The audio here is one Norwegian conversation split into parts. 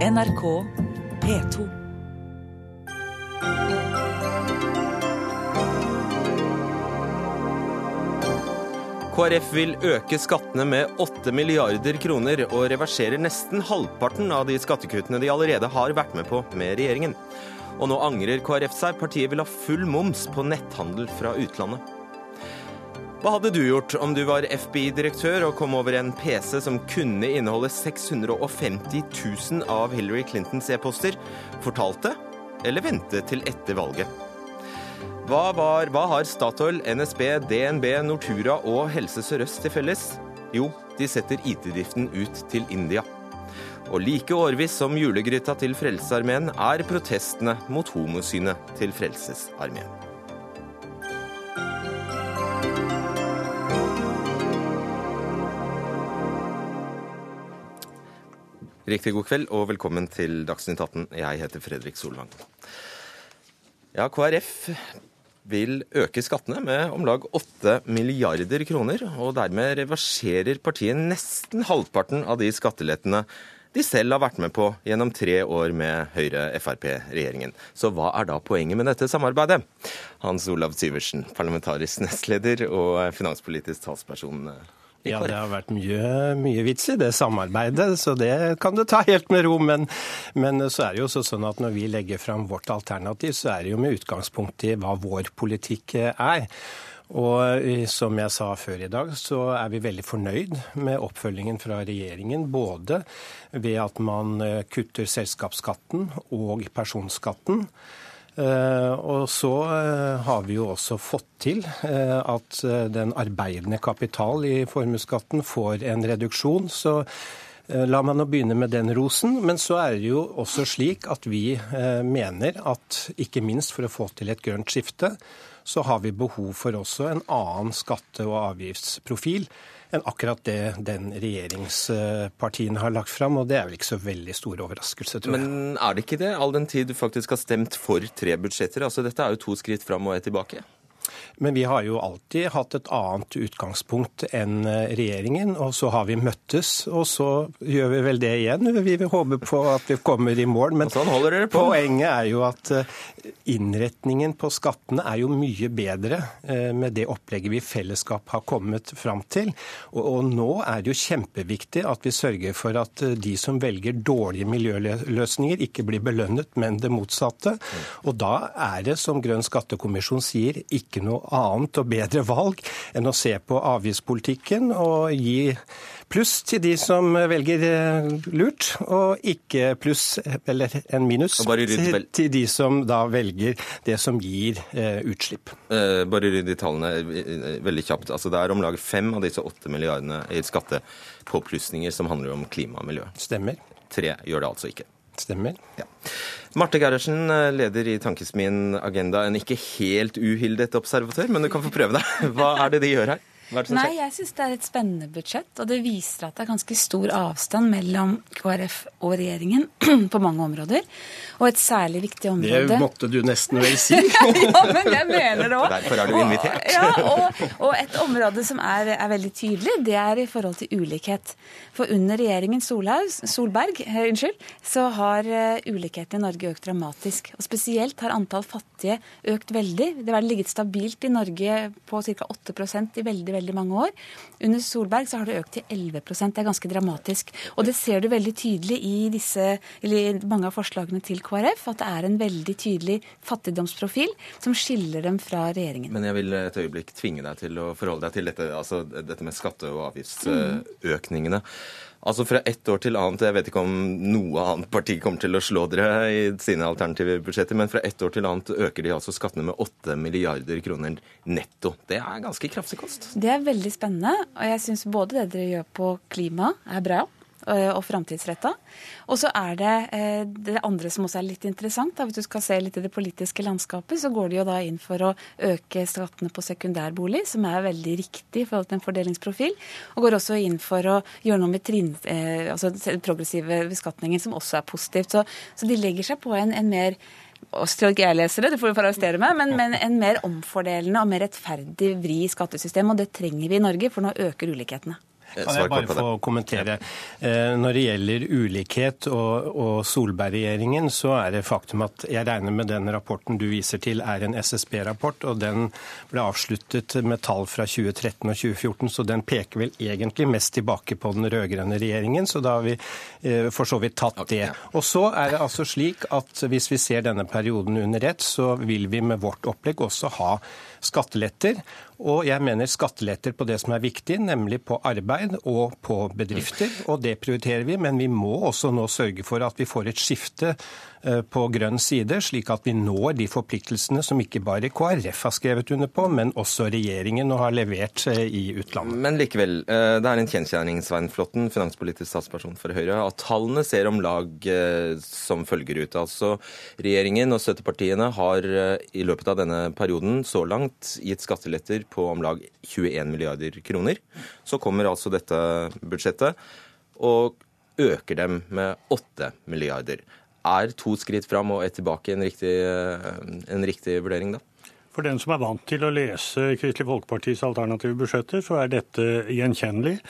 NRK P2. KrF vil øke skattene med 8 milliarder kroner og reverserer nesten halvparten av de skattekuttene de allerede har vært med på med regjeringen. Og nå angrer KrF seg. Partiet vil ha full moms på netthandel fra utlandet. Hva hadde du gjort om du var FBI-direktør og kom over en PC som kunne inneholde 650 000 av Hillary Clintons e-poster? Fortalte, eller vente til etter valget? Hva, var, hva har Statoil, NSB, DNB, Nortura og Helse Sør-Øst til felles? Jo, de setter IT-driften ut til India. Og like årvis som julegryta til Frelsesarmeen er protestene mot homosynet til Frelsesarmeen. Riktig god kveld og velkommen til Dagsnytt 18. Jeg heter Fredrik Solvang. Ja, KrF vil øke skattene med om lag 8 milliarder kroner, og dermed reverserer partiet nesten halvparten av de skattelettene de selv har vært med på gjennom tre år med Høyre-Frp-regjeringen. Så hva er da poenget med dette samarbeidet? Hans Olav Syversen, parlamentarisk nestleder og finanspolitisk talsperson ja, det har vært mye, mye vits i det samarbeidet, så det kan du ta helt med ro. Men, men så er det jo sånn at når vi legger fram vårt alternativ, så er det jo med utgangspunkt i hva vår politikk er. Og som jeg sa før i dag, så er vi veldig fornøyd med oppfølgingen fra regjeringen. Både ved at man kutter selskapsskatten og personskatten. Eh, og så eh, har vi jo også fått til eh, at den arbeidende kapital i formuesskatten får en reduksjon. så La meg nå begynne med den rosen. Men så er det jo også slik at vi mener at ikke minst for å få til et grønt skifte, så har vi behov for også en annen skatte- og avgiftsprofil enn akkurat det den regjeringspartiene har lagt fram. Og det er vel ikke så veldig stor overraskelse, tror jeg. Men er det ikke det, all den tid du faktisk har stemt for tre budsjetter? Altså Dette er jo to skritt fram og ett tilbake. Men vi har jo alltid hatt et annet utgangspunkt enn eh, regjeringen. Og så har vi møttes, og så gjør vi vel det igjen. Vi vil håpe på at vi kommer i mål. Men sånn på. poenget er jo at eh, innretningen på skattene er jo mye bedre eh, med det opplegget vi i fellesskap har kommet fram til. Og, og nå er det jo kjempeviktig at vi sørger for at de som velger dårlige miljøløsninger, ikke blir belønnet, men det motsatte. Og da er det, som Grønn skattekommisjon sier, ikke noe annet og bedre valg enn å se på avgiftspolitikken og gi pluss til de som velger eh, lurt, og ikke pluss eller en minus til, de som da velger det som gir eh, utslipp. Eh, bare rydd i tallene veldig kjapt. Altså, det er om lag fem av disse åtte milliardene i skattepåplussinger som handler om klima og miljø. Stemmer. Tre gjør det altså ikke. Stemmer. Ja. Marte Gerhardsen, leder i Tankesmien Agenda, en ikke helt uhildet observatør, men du kan få prøve deg. Hva er det de gjør her? Nei, jeg syns det er et spennende budsjett. Og det viser at det er ganske stor avstand mellom KrF og regjeringen på mange områder. Og et særlig viktig område Det måtte du nesten vel si. ja, men jeg mener det òg. Derfor er du invitert. Og, ja, og, og, et område som er, er, veldig tydelig, det er i forhold til ulikhet. For under regjeringen Solhaug, Solberg eh, unnskyld, så har uh, ulikheten i Norge økt dramatisk. Og spesielt har antall fattige økt veldig. Det har ligget stabilt i Norge på ca. 8% i veldig, veldig veldig mange år. Under Solberg så har det økt til 11% Det er ganske dramatisk. Og det ser du veldig tydelig i disse, mange av forslagene til KrF, at det er en veldig tydelig fattigdomsprofil som skiller dem fra regjeringen. Men jeg vil et øyeblikk tvinge deg til å forholde deg til dette, altså dette med skatte- og avgiftsøkningene. Mm. Altså Fra ett år til annet, jeg vet ikke om noe annet parti kommer til å slå dere i sine alternative budsjetter, men fra ett år til annet øker de altså skattene med 8 milliarder kroner netto. Det er ganske kraftig kost. Det er veldig spennende, og jeg syns både det dere gjør på klima er bra. Eh, og framtidsretta. Og så er det eh, det andre som også er litt interessant. Hvis du skal se litt i det politiske landskapet, så går de jo da inn for å øke skattene på sekundærbolig, som er veldig riktig i forhold til en fordelingsprofil. Og går også inn for å gjøre noe med trinn, eh, altså den progressive beskatningen, som også er positivt. Så, så de legger seg på en, en mer jeg leser det, du får jo arrestere meg, men, men, en mer omfordelende og mer rettferdig vri i skattesystemet. Og det trenger vi i Norge, for nå øker ulikhetene. Kan jeg bare få kommentere? Eh, når det gjelder ulikhet og, og Solberg-regjeringen, så er det faktum at jeg regner med den rapporten du viser til er en SSB-rapport, og den ble avsluttet med tall fra 2013 og 2014, så den peker vel egentlig mest tilbake på den rød-grønne regjeringen, så da har vi eh, for så vidt tatt det. Og så er det altså slik at hvis vi ser denne perioden under ett, så vil vi med vårt opplegg også ha skatteletter. Og jeg mener skatteletter på det som er viktig, nemlig på arbeid og på bedrifter. Og det prioriterer vi, men vi må også nå sørge for at vi får et skifte på grønn side, slik at vi når de forpliktelsene som ikke bare KrF har skrevet under på, men også regjeringen og har levert eh, i utlandet. Men likevel, eh, det er en kjensgjerning, Svein Flåtten, finanspolitisk statsperson for Høyre, at tallene ser om lag som følger ut. Altså regjeringen og støttepartiene har i løpet av denne perioden så langt gitt skatteletter på om lag 21 milliarder kroner. Så kommer altså dette budsjettet og øker dem med 8 milliarder. Er to skritt fram og ett tilbake en riktig, en riktig vurdering, da? For den som er vant til å lese Kristelig Folkepartis alternative budsjetter, så er dette gjenkjennelig.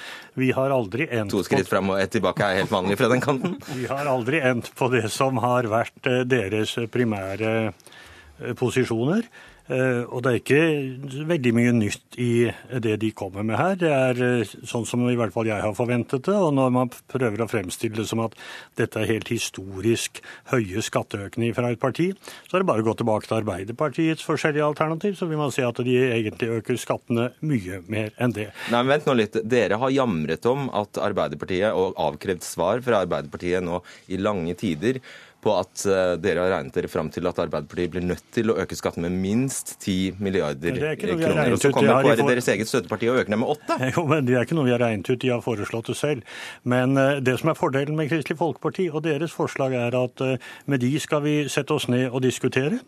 Vi har aldri endt To skritt fram og ett tilbake er helt vanlig fra den kanten? Vi har aldri endt på det som har vært eh, deres primære eh, posisjoner. Eh, og det er ikke veldig mye nytt i det de kommer med her. Det er eh, sånn som i hvert fall jeg har forventet det. Og når man prøver å fremstille det som at dette er helt historisk høye skatteøkninger fra et parti, så er det bare å gå tilbake til Arbeiderpartiets forskjellige alternativ, så vil man se at de egentlig øker skattene mye mer enn det. Nei, men vent nå litt. Dere har jamret om at Arbeiderpartiet, og avkrevd svar fra Arbeiderpartiet nå i lange tider, på at eh, dere har regnet dere fram til at Arbeiderpartiet blir nødt til å øke skatten med minst 10 milliarder kroner. Og så kommer KrF, deres eget støtteparti, og øker den med 8? Jo, men Det er ikke noe vi har regnet ut, de har foreslått det selv. Men eh, det som er fordelen med Kristelig Folkeparti og deres forslag, er at eh, med de skal vi sette oss ned og diskutere.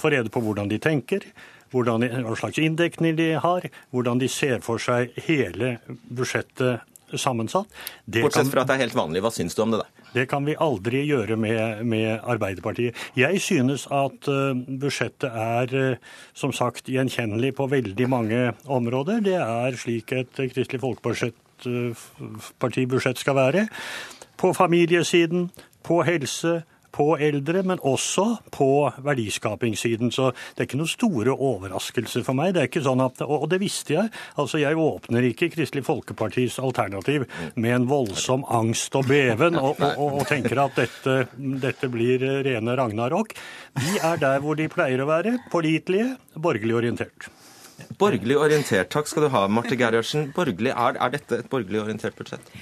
Få rede på hvordan de tenker hvordan, hva slags inndekning de har, hvordan de ser for seg hele budsjettet sammensatt. Det Bortsett kan, fra at det er helt vanlig. Hva syns du om det, da? Det kan vi aldri gjøre med, med Arbeiderpartiet. Jeg synes at uh, budsjettet er uh, som sagt gjenkjennelig på veldig mange områder. Det er slik et Kristelig Folkeparti-budsjett uh, skal være. På familiesiden, på helse, på eldre, men også på verdiskapingssiden. Så det er ikke noen store overraskelser for meg. Det er ikke sånn at, Og det visste jeg. Altså, Jeg åpner ikke Kristelig Folkepartis alternativ med en voldsom angst og beven og, og, og, og tenker at dette, dette blir rene ragnarok. Vi er der hvor de pleier å være. Pålitelige, borgerlig orientert. Borgerlig orientert. Takk skal du ha, Marte Gerhardsen. Er, er dette et borgerlig orientert budsjett?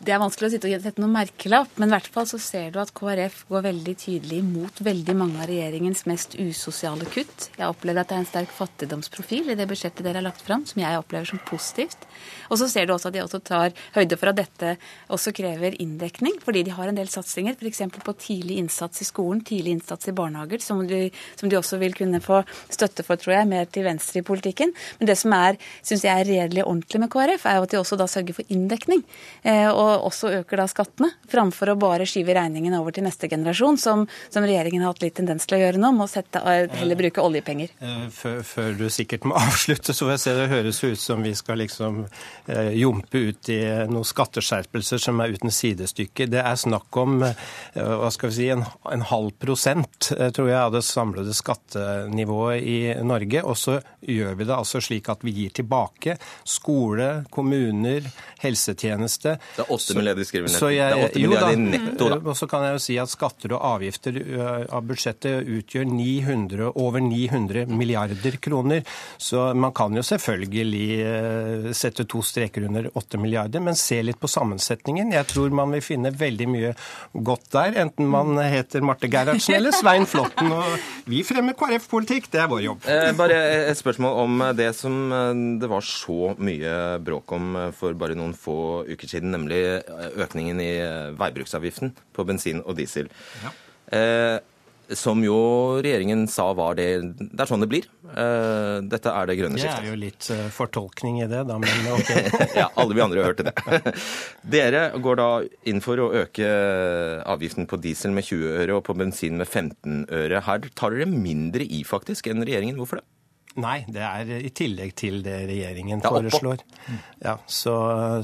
Det er vanskelig å sitte og sette noen merkelapp, men i hvert fall så ser du at KrF går veldig tydelig imot veldig mange av regjeringens mest usosiale kutt. Jeg opplever at det er en sterk fattigdomsprofil i det budsjettet dere har lagt fram, som jeg opplever som positivt. Og så ser du også at de også tar høyde for at dette også krever inndekning, fordi de har en del satsinger, f.eks. på tidlig innsats i skolen, tidlig innsats i barnehager, som de, som de, også vil kunne få støtte for, tror jeg, mer til venstre i politikken. Men det som er, syns jeg er redelig ordentlig med KrF, er jo at de også da sørger for inndekning. Eh, og også øker da skattene, framfor å bare skyve regningen over til neste generasjon, som, som regjeringen har hatt litt tendens til å gjøre nå, med å sette, eh, heller bruke oljepenger. Eh, før, før, du sikkert må avslutte, så får jeg se det høres ut som vi skal liksom eh, jumpe ut i noen skatteskjerpelser som er uten sidestykke. Det er snakk om eh, hva skal vi si, en, en halv prosent, tror jeg, av det samlede skattenivået i Norge. Og så gjør vi det altså slik at vi gir tilbake skole, kommuner, helsetjeneste. Det er 8 milliarder skriver jeg, det er 8 milliarder netto, da. Og så kan jeg jo si at skatter og avgifter av budsjettet utgjør 900, over 900 milliarder kroner. Så man kan jo selvfølgelig sette to streker under 8 milliarder, men se litt på sammensetningen. Jeg tror man vil finne veldig mye godt der, enten man heter Marte Gerhardsen eller Svein Flåtten. Og vi fremmer KrF-politikk, det er vår jobb. Eh, bare et spørsmål om det som det var så mye bråk om for bare noen få uker siden, nemlig økningen i veibruksavgiften på bensin og diesel. Ja. Eh, som jo regjeringen sa var det Det er sånn det blir. Eh, dette er det grønne skiftet. Det er jo litt uh, fortolkning i det, da, men OK. ja, alle vi andre hørte det. Dere går da inn for å øke avgiften på diesel med 20 øre og på bensin med 15 øre. Her tar dere mindre i faktisk enn regjeringen. Hvorfor det? Nei, det er i tillegg til det regjeringen Ja, foreslår. Ja, så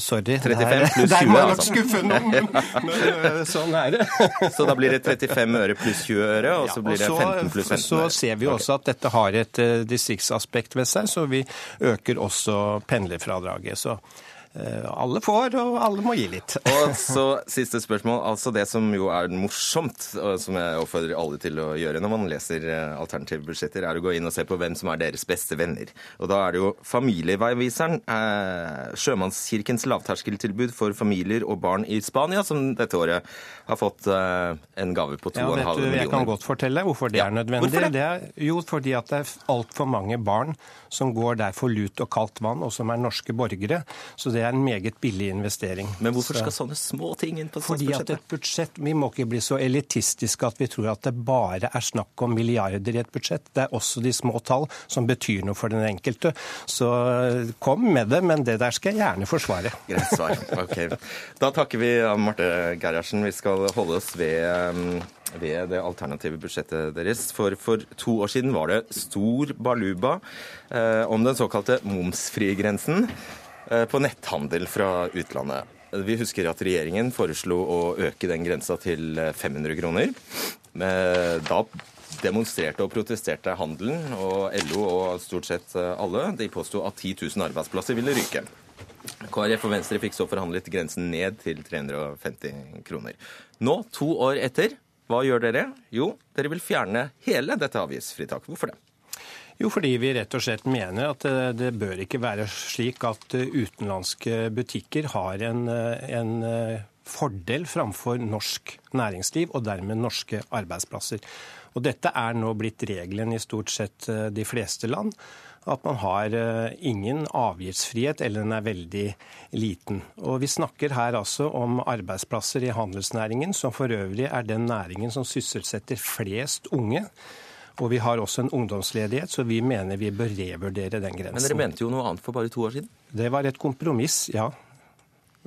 sorry. 35 Det er- pluss Det 20, er nok skuffe noen, men, øh, sånn er det. Så da blir det 35 øre pluss 20 øre, og så blir det 15 pluss 15 øre. Så ser vi også at dette har et eh, distriktsaspekt ved seg, så vi øker også pendlerfradraget. Så alle får, og alle må gi litt. Og så siste spørsmål. Altså det som jo er morsomt, og som jeg oppfordrer alle til å gjøre når man leser eh, alternative budsjetter, er å gå inn og se på hvem som er deres beste venner. Og da er det jo Familieveiviseren, eh, Sjømannskirkens lavterskeltilbud for familier og barn i Spania, som dette året har fått eh, en gave på 2,5 Ja, du, millioner. jeg kan godt fortelle hvorfor det Ja, er nødvendig. hvorfor det? det er, jo, fordi at det er altfor mange barn som går der for lut og kaldt vann, og som er norske borgere. Så det er en meget billig investering. Men hvorfor Så- skal sånne små ting inn på Fordi at et budsjett, Vi må ikke bli så elitistiske at vi tror at det bare er snakk om milliarder i et budsjett. Det er også de små tall som betyr noe for den enkelte. Så eh, kom med det, men det der skal jeg gjerne forsvare. Greit svar. Ok. Da takker vi Anne Marte Gerhardsen. Vi skal holde oss ved, um, ved det alternative budsjettet deres. For for to år siden var det stor baluba eh, om den såkalte momsfrigrensen eh, på netthandel fra utlandet. Vi husker at regjeringen foreslo å øke den grensa til eh, 500 kroner. Da demonstrerte og protesterte handelen, og LO og stort sett eh, alle. De påsto at 10 000 arbeidsplasser ville ryke. KrF og Venstre fikk så forhandlet grensen ned til 350 kroner. Nå, to år etter, hva gjør dere? Jo, dere vil fjerne hele dette avgiftsfritaket. Hvorfor det? Jo, fordi vi rett og slett mener at eh, det bør ikke være slik at eh, utenlandske butikker har en, eh, en fordel framfor norsk næringsliv og dermed norske arbeidsplasser. Og dette er nå blitt regelen i stort sett de fleste land. At man har ingen avgiftsfrihet, eller den er veldig liten. Og Vi snakker her altså om arbeidsplasser i handelsnæringen, som for øvrig er den næringen som sysselsetter flest unge. Og vi har også en ungdomsledighet, så vi mener vi bør revurdere den grensen. Men dere mente jo noe annet for bare to år siden. Det var et kompromiss, ja,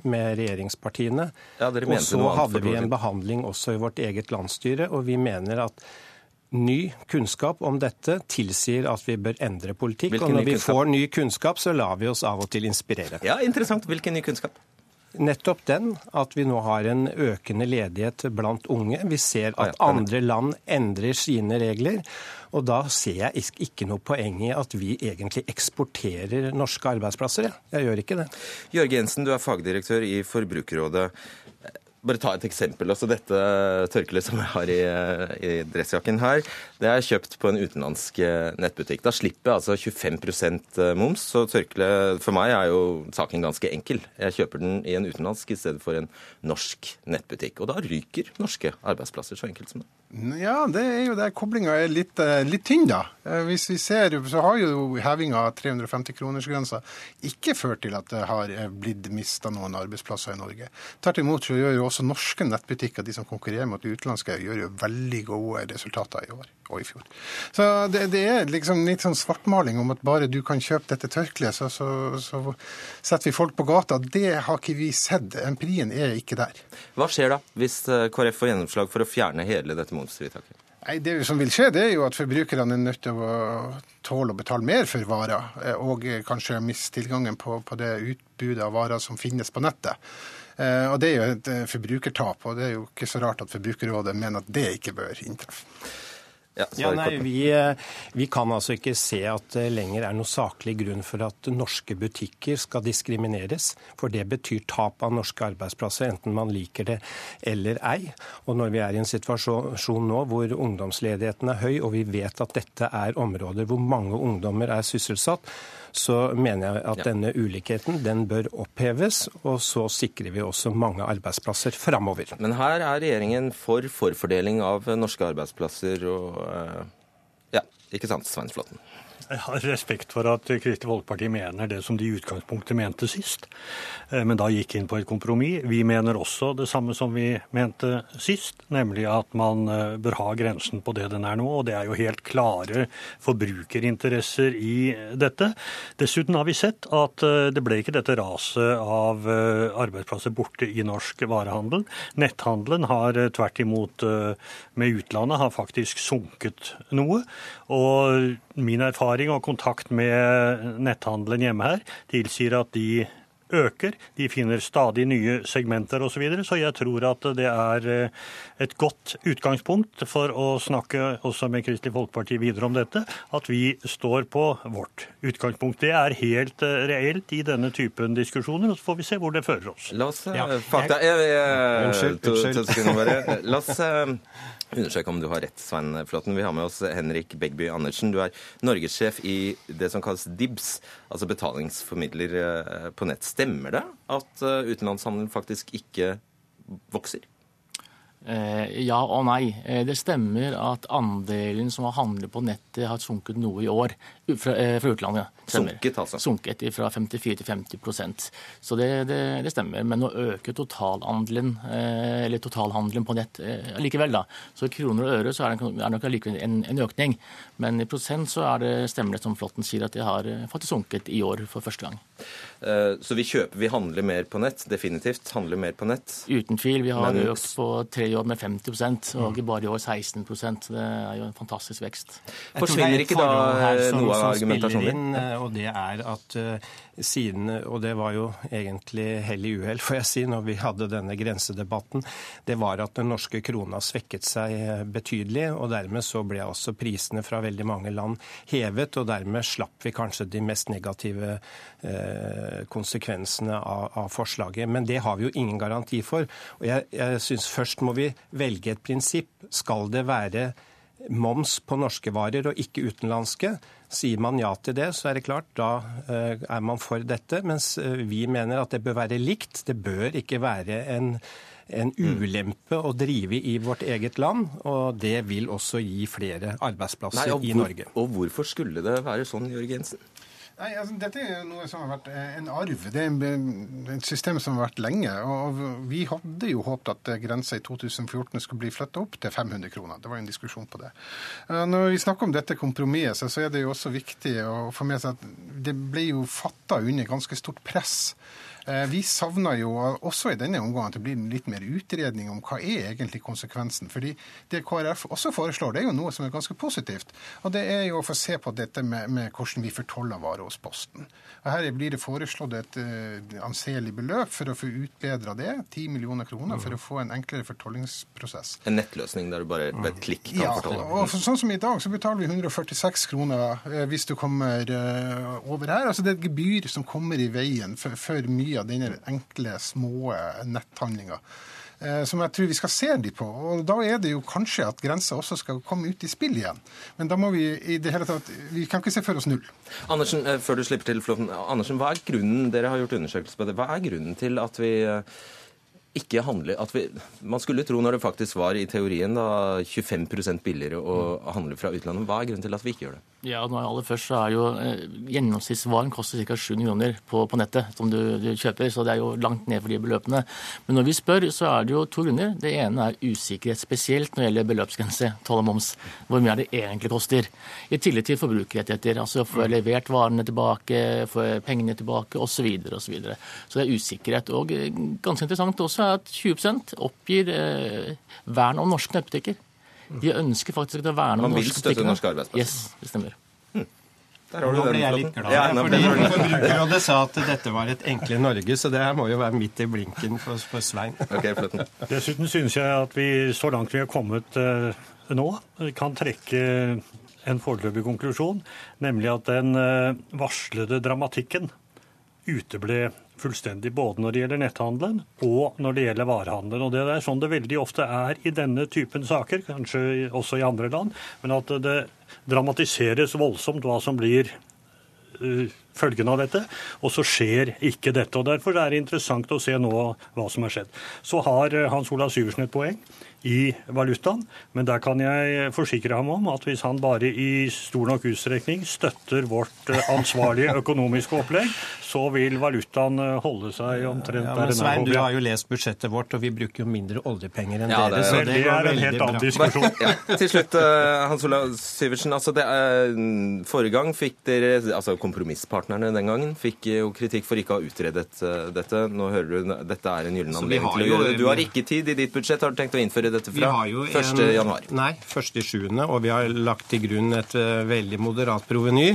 med regjeringspartiene. Ja, og så hadde vi en behandling også i vårt eget landsstyre, og vi mener at ny kunnskap om dette tilsier at vi bør endre politikk. Hvilken og når vi får ny kunnskap, så lar vi oss av og til inspirere. Ja, interessant. Hvilken ny kunnskap? Nettopp den, at vi nå har en økende ledighet blant unge. Vi ser at andre land endrer sine regler. Og da ser jeg ikke noe poeng i at vi egentlig eksporterer norske arbeidsplasser. Jeg, jeg gjør ikke det. Jørge Jensen, du er fagdirektør i Forbrukerrådet. Bare ta et eksempel. altså Dette tørkleet som jeg har i, i dressjakken her, det er kjøpt på en utenlandsk eh, nettbutikk. Da slipper jeg altså 25% moms. Så tørkleet for meg er jo saken ganske enkel. Jeg kjøper den i en utenlandsk i stedet for en norsk nettbutikk. Og da ryker norske arbeidsplasser, så enkelt som det. Ja, det er jo der koblinga er litt, eh, litt tynn, da. Eh, Hvis vi ser, så har jo hevinga av 350-kronersgrensa ikke ført til at det har eh, blitt mista noen arbeidsplasser i Norge. Tvert imot så gjør jo også norske nettbutikker, de som konkurrerer mot utenlandske, gjør jo veldig gode resultater i år og i fjor. Så det, det er liksom litt sånn svartmaling om at bare du kan kjøpe dette tørkleet, så, så, så setter vi folk på gata. Det har ikke vi sett. Empirien er ikke der. Hva skjer da hvis eh, KrF får gjennomslag for å fjerne hele dette momsfritaket? Nei, Det som vil skje, det er jo at forbrukerne er nødt til å tåle å betale mer for varer, eh, og eh, kanskje miste tilgangen på, på det utbudet av varer som finnes på nettet. Eh, Og Det er jo et eh, forbrukertap, og det er jo ikke så rart at Forbrukerrådet mener at det ikke bør inntreffe. Ja, Ja, nei, vi, eh, vi kan altså ikke se at det lenger er noe saklig grunn for at norske butikker skal diskrimineres. For det betyr tap av norske arbeidsplasser, enten man liker det eller ei. Og når vi er i en situasjon nå hvor ungdomsledigheten er høy, og vi vet at dette er områder hvor mange ungdommer er sysselsatt, så mener jeg at Ja. denne ulikheten den bør oppheves. Og så sikrer vi også mange arbeidsplasser framover. Men her er regjeringen for forfordeling av norske arbeidsplasser og eh, Ja, ikke sant, Svein Flåtten? Jeg har respekt for at Kristelig Folkeparti mener det som de i utgangspunktet mente sist, eh, men da gikk inn på et kompromiss. Vi mener også det samme som vi mente sist, nemlig at man eh, bør ha grensen på det den er nå. Og det er jo helt klare forbrukerinteresser i dette. Dessuten har vi sett at eh, det ble ikke dette raset av arbeidsplasser borte i norsk varehandel. Netthandelen har tvert imot med utlandet har faktisk sunket noe. Og min erfaring erfaring og kontakt med netthandelen hjemme her tilsier at de øker. De finner stadig nye segmenter osv. Så, videre, så jeg tror at det er eh, et godt utgangspunkt for å snakke også med Kristelig Folkeparti videre om dette, at vi står på vårt utgangspunkt. Det er helt eh, reelt i denne typen diskusjoner, og så får vi se hvor det fører oss. La oss ja, fakta jeg, jeg, Unnskyld. Bare. La oss undersøke om du har rett, Svein Flåtten. Vi har med oss Henrik Begby Andersen. Du er norgessjef i det som kalles DIBS, altså betalingsformidler på nett. Stemmer det at utenlandshandelen faktisk ikke vokser? Eh, ja og nei. Eh, det stemmer at andelen som har handlet på nettet, har sunket noe i år fra, eh, fra utlandet. Sunket, altså? Sunket fra 54 til 50% Så det, det, det, stemmer. Men å øke totalandelen, eller totalhandelen på nett likevel, da. Så i kroner og øre så er det, er nok allikevel en, en, økning. Men i prosent så er det stemmer det som Flåtten sier, at det har faktisk sunket i år for første gang. Så vi kjøper, vi handler mer på nett, definitivt. Handler mer på nett. Uten tvil. Vi har Men... økt på tre år med 50% og mm. bare i år 16 Det er jo en fantastisk vekst. Forsvinner ikke da noe av argumentasjonen spiller inn, og det er at uh, siden, og det var jo egentlig hell i uhell, får jeg si, når vi hadde denne grensedebatten, det var at den norske krona svekket seg eh, betydelig, og dermed så ble også prisene fra veldig mange land hevet, og dermed slapp vi kanskje de mest negative konsekvensene av, av, forslaget. Men det har vi jo ingen garanti for. Og jeg, jeg syns først må vi velge et prinsipp. Skal det være moms på norske varer og ikke utenlandske? Sier man ja til det, så er det klart, da eh, er man for dette. Mens eh, vi mener at det bør være likt. Det bør ikke være en en mm. ulempe å drive i vårt eget land, og det vil også gi flere arbeidsplasser Nei, hvor, i Norge. Og hvorfor skulle det være sånn, Jørg Jensen? Nei, altså, Dette er noe som har vært eh, en arv. Det er et system som har vært lenge. og Vi hadde jo håpet at grensa i 2014 skulle bli flytta opp til 500 kroner. Det var jo en diskusjon på det. Eh, når vi snakker om dette kompromisset, så er det jo også viktig å få med seg at det ble jo fatta under ganske stort press vi savner jo også i denne omgang at det blir litt mer utredning om hva er egentlig konsekvensen. Fordi det KrF også foreslår, det er jo noe som er ganske positivt. Og det er jo å få se på dette med, med hvordan vi fortoller varer hos Posten. Og Her blir det foreslått et uh, anselig beløp for å få utbedra det. 10 millioner kroner for å få en enklere fortollingsprosess. En nettløsning der du bare ved et klikk kan ja, fortolle? Og for, sånn som i dag, så betaler vi 146 kroner uh, hvis du kommer uh, over her. Altså det er et gebyr som kommer i veien for, for mye av denne enkle, små netthandlinga. Eh, som jeg tror vi skal se de på. Og Da er det jo kanskje at grensa også skal komme ut i spill igjen. Men da må vi i det hele tatt Vi kan ikke se for oss null. Andersen, eh, før du slipper til Flåten. Andersen, hva er grunnen dere har gjort undersøkelse på det, hva er grunnen til at vi eh, ikke handle at vi, Man skulle tro når det faktisk var i teorien da 25% billigere å handle fra utlandet. Hva er grunnen til at vi ikke gjør det? Ja, nå aller først så er jo eh, Gjennomsnittsvaren koster ca. 7 kroner på, på, nettet som du, du, kjøper, så det er jo langt ned for de beløpene. Men når vi spør, så er det jo to grunner. Det ene er usikkerhet, spesielt når det gjelder beløpsgrense, toll og moms. Hvor mye det egentlig koster. I tillegg til forbrukerrettigheter. Altså få levert varene tilbake, få pengene tilbake osv. Så, videre. så det er usikkerhet. Og eh, ganske interessant også er at 20 oppgir eh, vern om norske nettbutikker. De ønsker faktisk å verne om norske butikker. Man vil støtte norske arbeidsplasser? Yes, det stemmer. Nå ble jeg litt glad, ja, fordi Forbrukerrådet sa at dette var et enkle Norge, så det her må jo være midt i blinken for, for Svein. Okay, Dessuten syns jeg at vi, så langt vi har kommet uh, nå, kan trekke en foreløpig konklusjon, nemlig at den uh, varslede dramatikken uteble fullstendig både når det gjelder netthandelen og når det gjelder varehandelen. Og Det er sånn det veldig ofte er i denne typen saker, kanskje også i andre land. Men at det dramatiseres voldsomt hva som blir uh, følgen av dette, og så skjer ikke dette. og Derfor er det interessant å se nå hva som har skjedd. Så har uh, Hans Olav Syversen et poeng i valutaen. Men der kan jeg forsikre ham om at hvis han bare i stor nok utstrekning støtter vårt eh, ansvarlige økonomiske opplegg, så vil valutaen eh, holde seg omtrent ja, men Svein, du har jo lest budsjettet vårt, og vi bruker jo mindre oljepenger enn ja, dere. Så det, det er en helt annen diskusjon. ja. Til slutt, eh, Hans Olav Syversen. Altså det, forrige gang fikk dere, altså kompromisspartnerne den gangen fikk jo kritikk for ikke å ha utredet dette. Nå hører du dette er en gyllen anledning til å gjøre det. Du har ikke tid i ditt budsjett. Har du tenkt å innføre dette fra 1. januar? Nei, 1.7. Og vi har lagt til grunn et uh, veldig moderat proveny.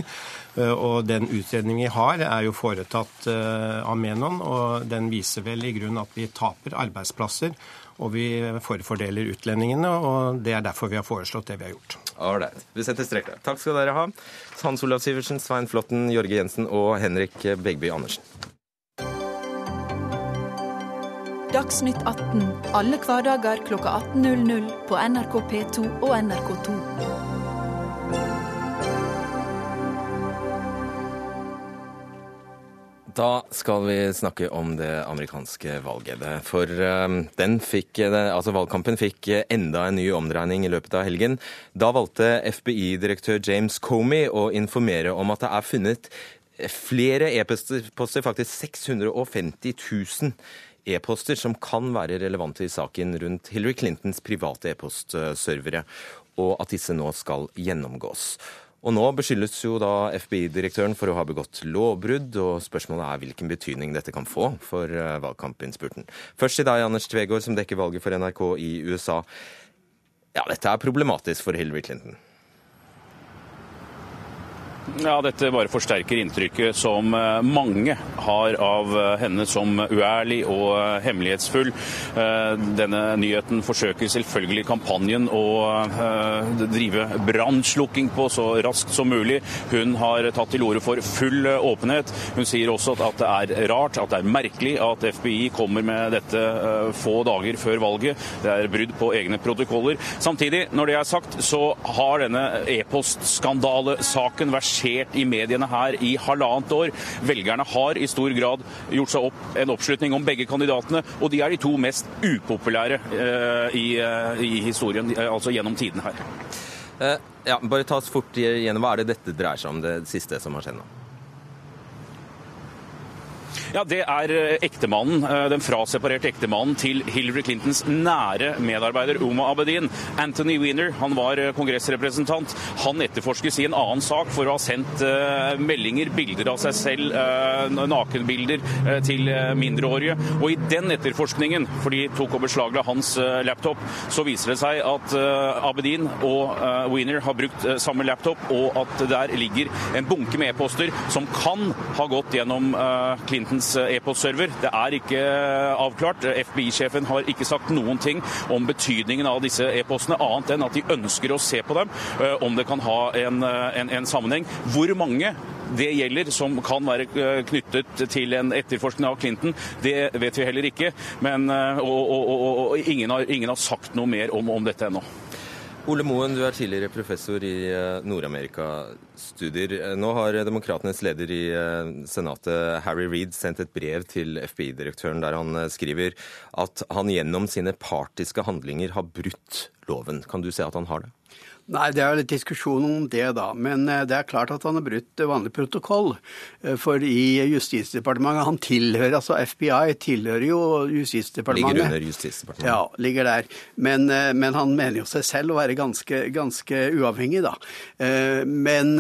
Uh, og den utredningen vi har, er jo foretatt av Menon, og den viser vel i grunnen at vi taper arbeidsplasser og vi forfordeler utlendingene, og det er derfor vi har foreslått det vi har gjort. Ålreit. Vi setter strek der. Takk skal dere ha. Hans Olav Sivertsen, Svein Flåtten, Jørge Jensen og Henrik Begby Andersen. Dagsnytt 18 alle hverdager kl 18.00 på NRK P2 og NRK2. Da skal vi snakke om det amerikanske valget. For um, fikk, altså valgkampen fikk enda en ny omdreining i løpet av helgen. Da valgte FBI-direktør James Comey å informere om at det er funnet flere e-poster, faktisk 650 000 e-poster, som kan være relevante i saken rundt Hillary Clintons private e-postservere, og at disse nå skal gjennomgås. Og nå beskyldes jo da FBI-direktøren for å ha begått lovbrudd, og spørsmålet er hvilken betydning dette kan få for eh, valgkampinnspurten. Først til deg, Anders Tvegård, som dekker valget for NRK i USA. Ja, dette er problematisk for Hillary Clinton. Ja, Dette bare forsterker inntrykket som eh, mange har av eh, henne som uærlig og eh, hemmelighetsfull. Denne nyheten forsøker selvfølgelig kampanjen å drive brannslukking på så raskt som mulig. Hun har tatt til orde for full åpenhet. Hun sier også at det er rart, at det er merkelig at FBI kommer med dette få dager før valget. Det er brudd på egne protokoller. Samtidig, når det er sagt, så har denne e-postskandalesaken vært versert i mediene her i halvannet år. Velgerne har i stor grad gjort seg opp en oppslutning om begge kandidatene, og de er de to mest upopulære eh, i, eh, i, historien, eh, altså gjennom tiden her. Eh, ja, bare ta oss fort igjennom. Hva er det dette dreier seg om, det siste som har skjedd nå? Ja, Det er eh, ektemannen, eh, den fraseparerte ektemannen til Hillary Clintons nære medarbeider Uma Abedin. Anthony Weiner han var eh, kongressrepresentant. Han etterforskes i en annen sak for å ha sendt meldinger, bilder av seg selv, nakenbilder til mindreårige. Og i den etterforskningen, for de tok og beslagla hans laptop, så viser det seg at Abedin og Weiner har brukt samme laptop, og at der ligger en bunke med e-poster som kan ha gått gjennom Clintons Clintons eh, e-postserver. Det er ikke eh, avklart. FBI-sjefen har ikke sagt noen ting om betydningen av disse e-postene, annet enn at de ønsker å se på dem, eh, om det kan ha en, en, en sammenheng. Hvor mange det gjelder, som kan være knyttet til en etterforskning av Clinton, det vet vi heller ikke. Men, og, og, og, og ingen, har, ingen, har, sagt noe mer om, om dette ennå. Ole Moen, du er tidligere professor i eh, Nord-Amerika-studier. Eh, nå har Demokratenes leder i eh, Senatet, Harry Reed, sendt et brev til FBI-direktøren der han skriver at han gjennom sine partiske handlinger har brutt loven. Kan du se at han har det? Nei, det er litt diskusjon om det, da. Men eh, det er klart at han har brutt vanlig protokoll. Eh, for i Justisdepartementet Han tilhører, altså FBI tilhører jo Justisdepartementet. Ligger under Justisdepartementet. Ja, ligger der. Men, eh, men han mener jo seg selv å være ganske, ganske uavhengig, da. Men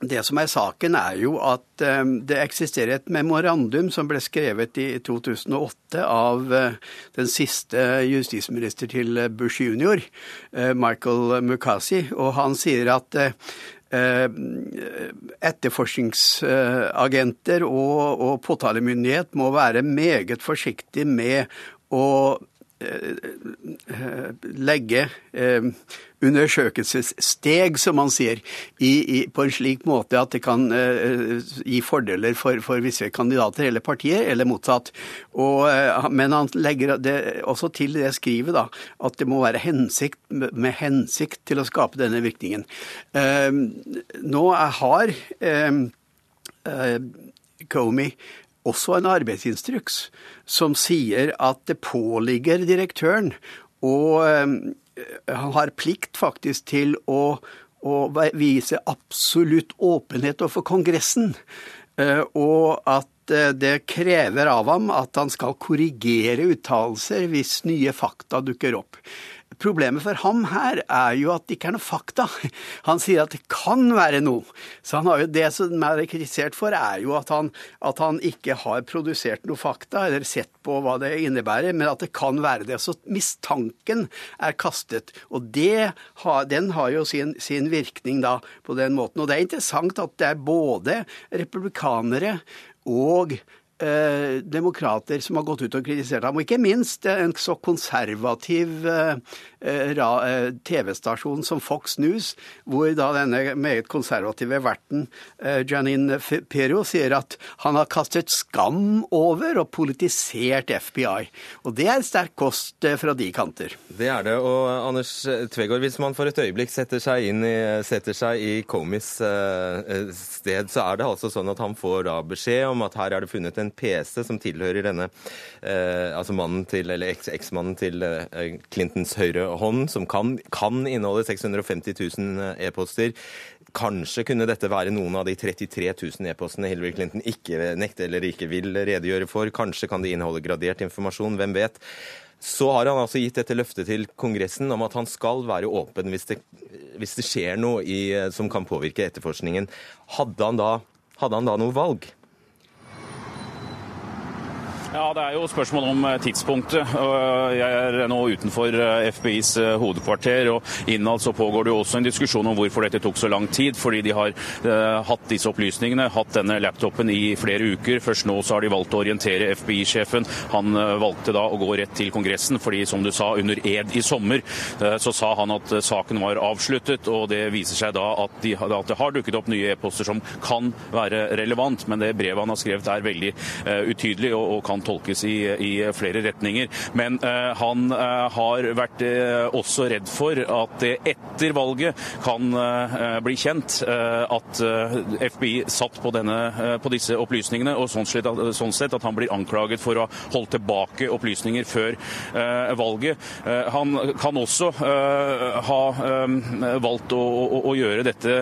det som er saken, er jo at eh, det eksisterer et memorandum som ble skrevet i 2008 av eh, den siste justisminister til Bush jr., eh, Michael Mukasi, og han sier at etterforskningsagenter og, og påtalemyndighet må være meget forsiktig med å legge undersøkelsessteg, som man sier, i, i, på en slik måte at det kan uh, gi fordeler for, for, visse kandidater eller partier, eller motsatt. Og, uh, men han legger det også til det skrivet da, at det må være hensikt, med hensikt til å skape denne virkningen. Uh, nå har Comey også en arbeidsinstruks som sier at det påligger direktøren å han har plikt faktisk til å, å vise absolutt åpenhet overfor Kongressen. Eh, og at eh, det krever av ham at han skal korrigere uttalelser hvis nye fakta dukker opp. Problemet for ham her er jo at det ikke er noe fakta. Han sier at det kan være noe. Så han har jo det som er kritisert for, er jo at han, at han ikke har produsert noe fakta, eller sett på hva det innebærer, men at det kan være det. Så mistanken er kastet. Og har, den har jo sin, sin virkning da på den måten. Og det er interessant at det er både republikanere og eh, demokrater som har gått ut og kritisert ham, og ikke minst en så konservativ eh, TV-stasjon som Fox News, hvor da denne meget konservative verten eh, Janine Pero sier at han har kastet skam over og politisert FBI. Og det er sterk kost eh, fra de kanter. Det er det. Og Anders Tvegård, hvis man for et øyeblikk setter seg i, setter seg i Komis sted, så er det altså sånn at han får da beskjed om at her er det funnet en PC som tilhører denne eh, altså mannen til, eller eksmannen til eh, Clintons høyre hånd, som kan, kan inneholde 650 000 e-poster. Kanskje kunne dette være noen av de 33 000 e-postene Hillary Clinton ikke nekter eller ikke vil redegjøre for. Kanskje kan de inneholde gradert informasjon, hvem vet. Så har han altså gitt dette løftet til Kongressen om at han skal være åpen hvis det, hvis det skjer noe i, som kan påvirke etterforskningen. Hadde han, da, hadde han da noe valg? Ja, Det er jo spørsmål om eh, tidspunktet. Jeg er nå utenfor eh, FBIs eh, hovedkvarter, og innad så pågår det jo også en diskusjon om hvorfor dette tok så lang tid. Fordi de har hatt disse opplysningene, hatt denne laptopen i flere uker. Først nå så har de valgt å orientere FBI-sjefen. Han valgte da å gå rett til Kongressen, fordi som du sa, under ed i sommer så sa han at saken var avsluttet. Og det viser seg da at, de, at det har dukket opp nye e-poster som kan være relevant, men det brevet han har skrevet er veldig utydelig og, og kan kan tolkes i, i flere retninger. Men eh, han uh, har vært eh, også redd for at det etter valget kan bli kjent at FBI satt på, denne, på, disse opplysningene, og sånn sett, sånn sett, at han blir anklaget for å ha holdt tilbake opplysninger før valget. han kan også ha valgt å, å, å, gjøre dette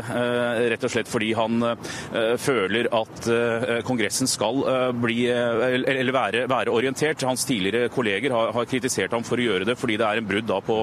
rett og slett fordi han føler at Kongressen skal bli, eller være være, være orientert. Hans tidligere kolleger har, har, kritisert ham for å gjøre det, fordi det er en brudd på,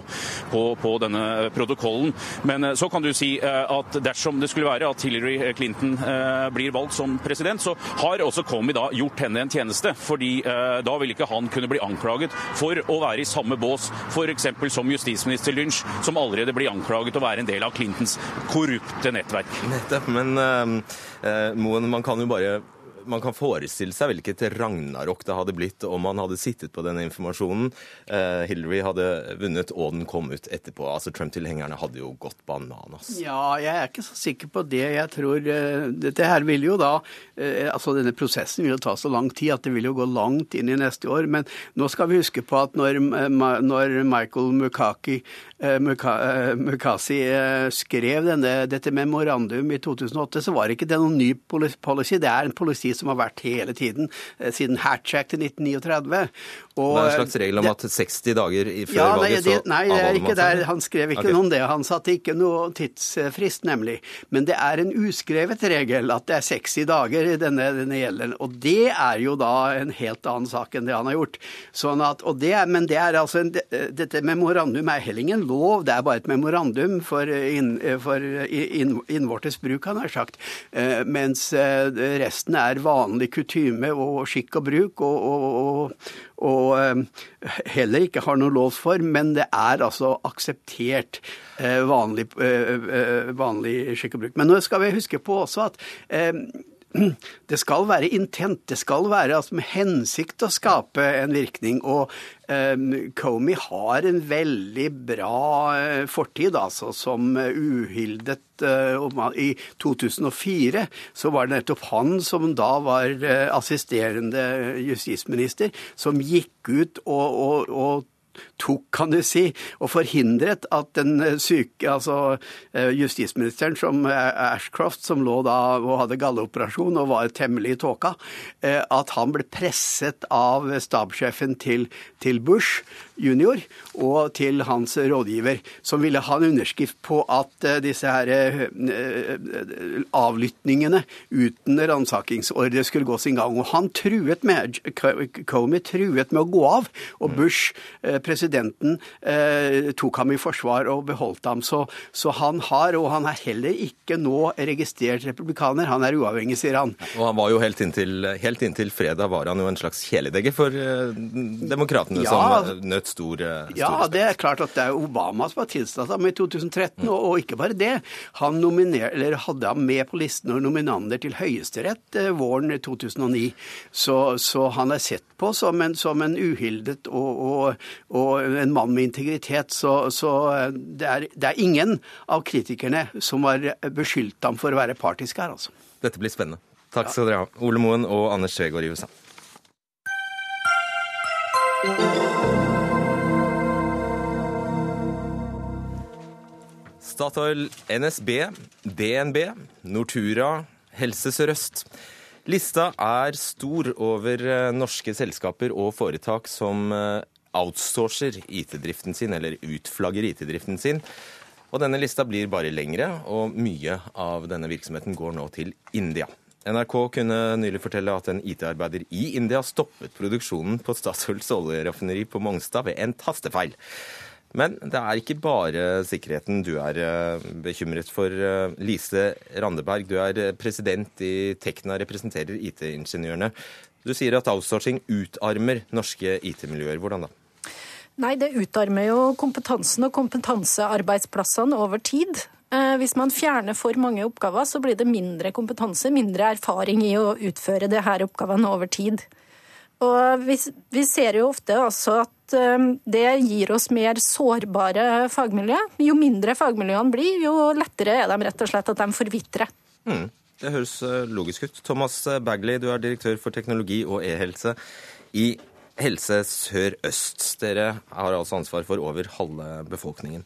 på, på, denne protokollen. Men eh, så kan du si eh, at dersom det skulle være at Hillary Clinton eh, blir valgt som president, så har også Comey da gjort henne en tjeneste. fordi da vil ikke han kunne bli anklaget for å være i samme bås, f.eks. som justisminister Lynch, som allerede blir anklaget å være en del av Clintons korrupte nettverk. Nettopp, men uh, Moen, man kan jo bare man kan forestille seg hvilket ragnarok det hadde blitt om man hadde sittet på denne informasjonen. Eh, Hillary hadde vunnet, og den kom ut etterpå. Altså Trump-tilhengerne hadde jo gått bananas. Ja, jeg er ikke så sikker på det. Jeg tror uh, Dette her vil jo da uh, Altså denne prosessen vil jo ta så lang tid at det vil jo gå langt inn i neste år. Men nå skal vi huske på at når, når Michael Mukaki Mukasi skrev denne, dette memorandum i 2008, så var ikke det noen ny policy. Det er en policy som har vært hele tiden, eh, siden Hatch Act i 1939. Og, det er en slags regel om at 60 dager før ja, valget, så Nei, det er ikke der. Han skrev ikke okay. noe om det. Han satte ikke noe tidsfrist, nemlig. Men det er en uskrevet regel at det er 60 dager denne, denne gjelder. Og det er jo da en helt annen sak enn det han har gjort. Sånn at, og det, men det er altså en, dette memorandum er heller ingen lov, det er bare et memorandum for, inn, for inn, innvortes bruk, han har sagt. Eh, mens eh, resten er vanlig kutyme og skikk og bruk. og, og, og og eh, heller ikke har noe lov for, men det er altså akseptert eh, vanlig, eh, vanlig skikk og bruk. Men nå skal vi huske på også at det skal være intent, det skal være altså med hensikt å skape en virkning. Og eh, Comey har en veldig bra uh, fortid, altså som uhildet uh, I 2004 så var det nettopp han som da var uh, assisterende justisminister, som gikk ut og, og, og tok, kan du si, og forhindret at den syke, altså eh, justisministeren som Ashcroft, som lå da og hadde galleoperasjon og var temmelig i tåka, eh, at han ble presset av stabssjefen til, til Bush junior og til hans rådgiver, som ville ha en underskrift på at eh, disse her avlytningene avlyttingene uten ransakingsordre skulle gå sin gang. Og han truet med, Comey truet med å gå av, og Bush, presidenten, tok ham i forsvar og beholdt ham. Så, så han har, og han er heller ikke nå registrert republikaner, han er uavhengig, sier han. Og han var jo helt inntil, helt inntil fredag var han jo en slags kjæledegge for demokratene, ja, som nøt stor, stor Ja, respekt. det er klart at det er Obama som har tilstått ham i 2013, mm. og, og, ikke bare det. Han nominer, hadde ham med på listen og nominander til Høyesterett eh, våren 2009. Så, så, han er sett på som en, som en uhildet og, og, og, en mann med integritet. Så, så eh, det, er, det, er, ingen av kritikerne som har beskyldt ham for å være partisk her, altså. Dette blir spennende. Takk skal dere ha, Ole Moen og Anders Tvegård i USA. Statoil, NSB, DNB, Nortura, Helse Sør-Øst. Lista er stor over eh, norske selskaper og foretak som eh, outsourcer IT-driften sin, eller utflagger IT-driften sin. Og denne lista blir bare lengre, og mye av denne virksomheten går nå til India. NRK kunne nylig fortelle at en IT-arbeider i India stoppet produksjonen på Statoils oljeraffineri på Mongstad ved en tastefeil. Men det er ikke bare sikkerheten du er eh, bekymret for. Eh, Lise Randeberg, du er eh, president i Tekna, representerer IT-ingeniørene. Du sier at outsourcing utarmer norske IT-miljøer. Hvordan da? Nei, det utarmer jo kompetansen og kompetansearbeidsplassene over tid. Hvis man fjerner for mange oppgaver, så blir det mindre kompetanse, mindre erfaring i å utføre disse oppgavene over tid. Og vi, vi ser jo ofte altså at um, det gir oss mer sårbare fagmiljø. Jo mindre fagmiljøene blir, jo lettere er de rett og slett at de forvitrer. Mm. Det høres uh, logisk ut. Thomas Bagley, du er direktør for teknologi og e-helse i Helse Sør-Øst. Dere har altså ansvar for over halve befolkningen.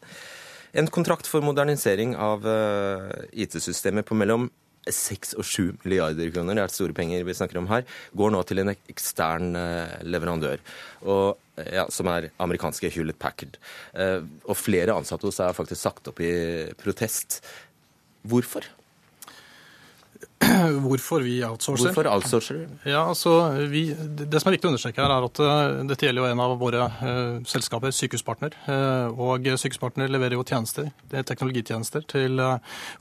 En kontrakt for modernisering av uh, IT-systemet på mellom 6 og 7 milliarder kroner, det er store penger vi snakker om her, går nå til en ekstern eh, leverandør, og, ja, som er amerikanske Hewlett Packard. Eh, og flere ansatte hos deg har faktisk sagt opp i protest. Hvorfor? Hvorfor vi outsourcer? Hvorfor outsourcer Ja, altså, vi, Det som er viktig å understreke, her er at uh, dette gjelder jo en av våre uh, selskaper, Sykehuspartner. Uh, og Sykehuspartner leverer jo tjenester, det er teknologitjenester til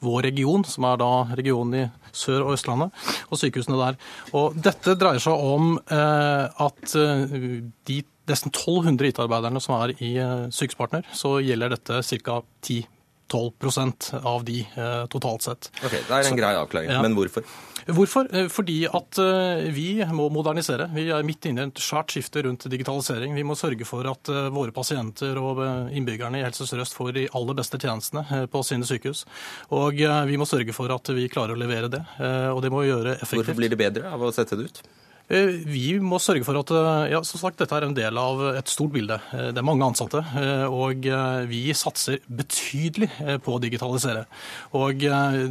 vår region, som er da regionen i Sør- og Østlandet, og sykehusene der. Og Dette dreier seg om at de nesten 1200 IT-arbeiderne som er i Sykehuspartner, så gjelder dette ca. 10 12% av de eh, totalt sett. Ok, Det er en Så, grei avklaring. Ja. Men hvorfor? Hvorfor? Eh, fordi at eh, vi må modernisere. Vi er midt inne i et svært skifte rundt digitalisering. Vi må sørge for at våre pasienter og innbyggerne i Helse Sør-Øst får de aller beste tjenestene på sine sykehus. Og vi må sørge for at vi klarer å levere det. Og det må vi gjøre effektivt. Hvorfor blir det bedre av å sette det ut? Eh, vi må sørge for at eh, ja, som sagt, dette er en del av et stort bilde. Eh, det er mange ansatte, og vi satser betydelig på å digitalisere. Og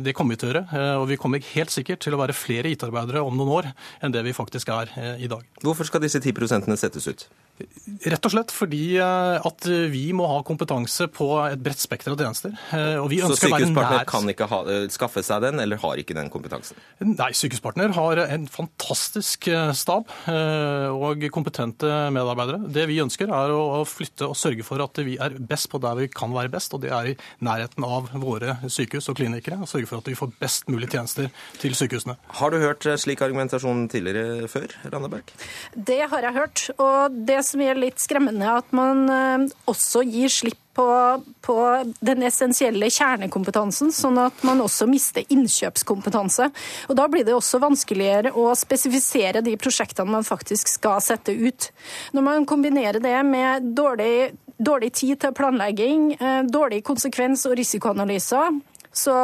Det kommer vi til å gjøre. Og vi kommer helt sikkert til å være flere IT-arbeidere om noen år enn det vi faktisk er i dag. Hvorfor skal disse 10 settes ut? Rett og slett fordi eh, at vi må ha kompetanse på et bredt spekter av tjenester. Eh, så Sykehuspartner kan ikke ha, eh, skaffe seg den, eller har ikke den kompetansen? Nei, Sykehuspartner har en fantastisk stab og kompetente medarbeidere. Det vi ønsker er å flytte og sørge for at vi er best på der vi kan være best, og det er i nærheten av våre sykehus og klinikere. Og sørge for at vi får best mulig tjenester til sykehusene. Har du hørt slik argumentasjon tidligere før, Randeberg? Det har jeg hørt. og det som er litt skremmende, at man eh, også gir slipp på, på, den essensielle kjernekompetansen, sånn at man også mister innkjøpskompetanse. Og Da blir det også vanskeligere å spesifisere de prosjektene man faktisk skal sette ut. Når man kombinerer det med dårlig, dårlig tid til planlegging, eh, dårlig konsekvens- og risikoanalyser, så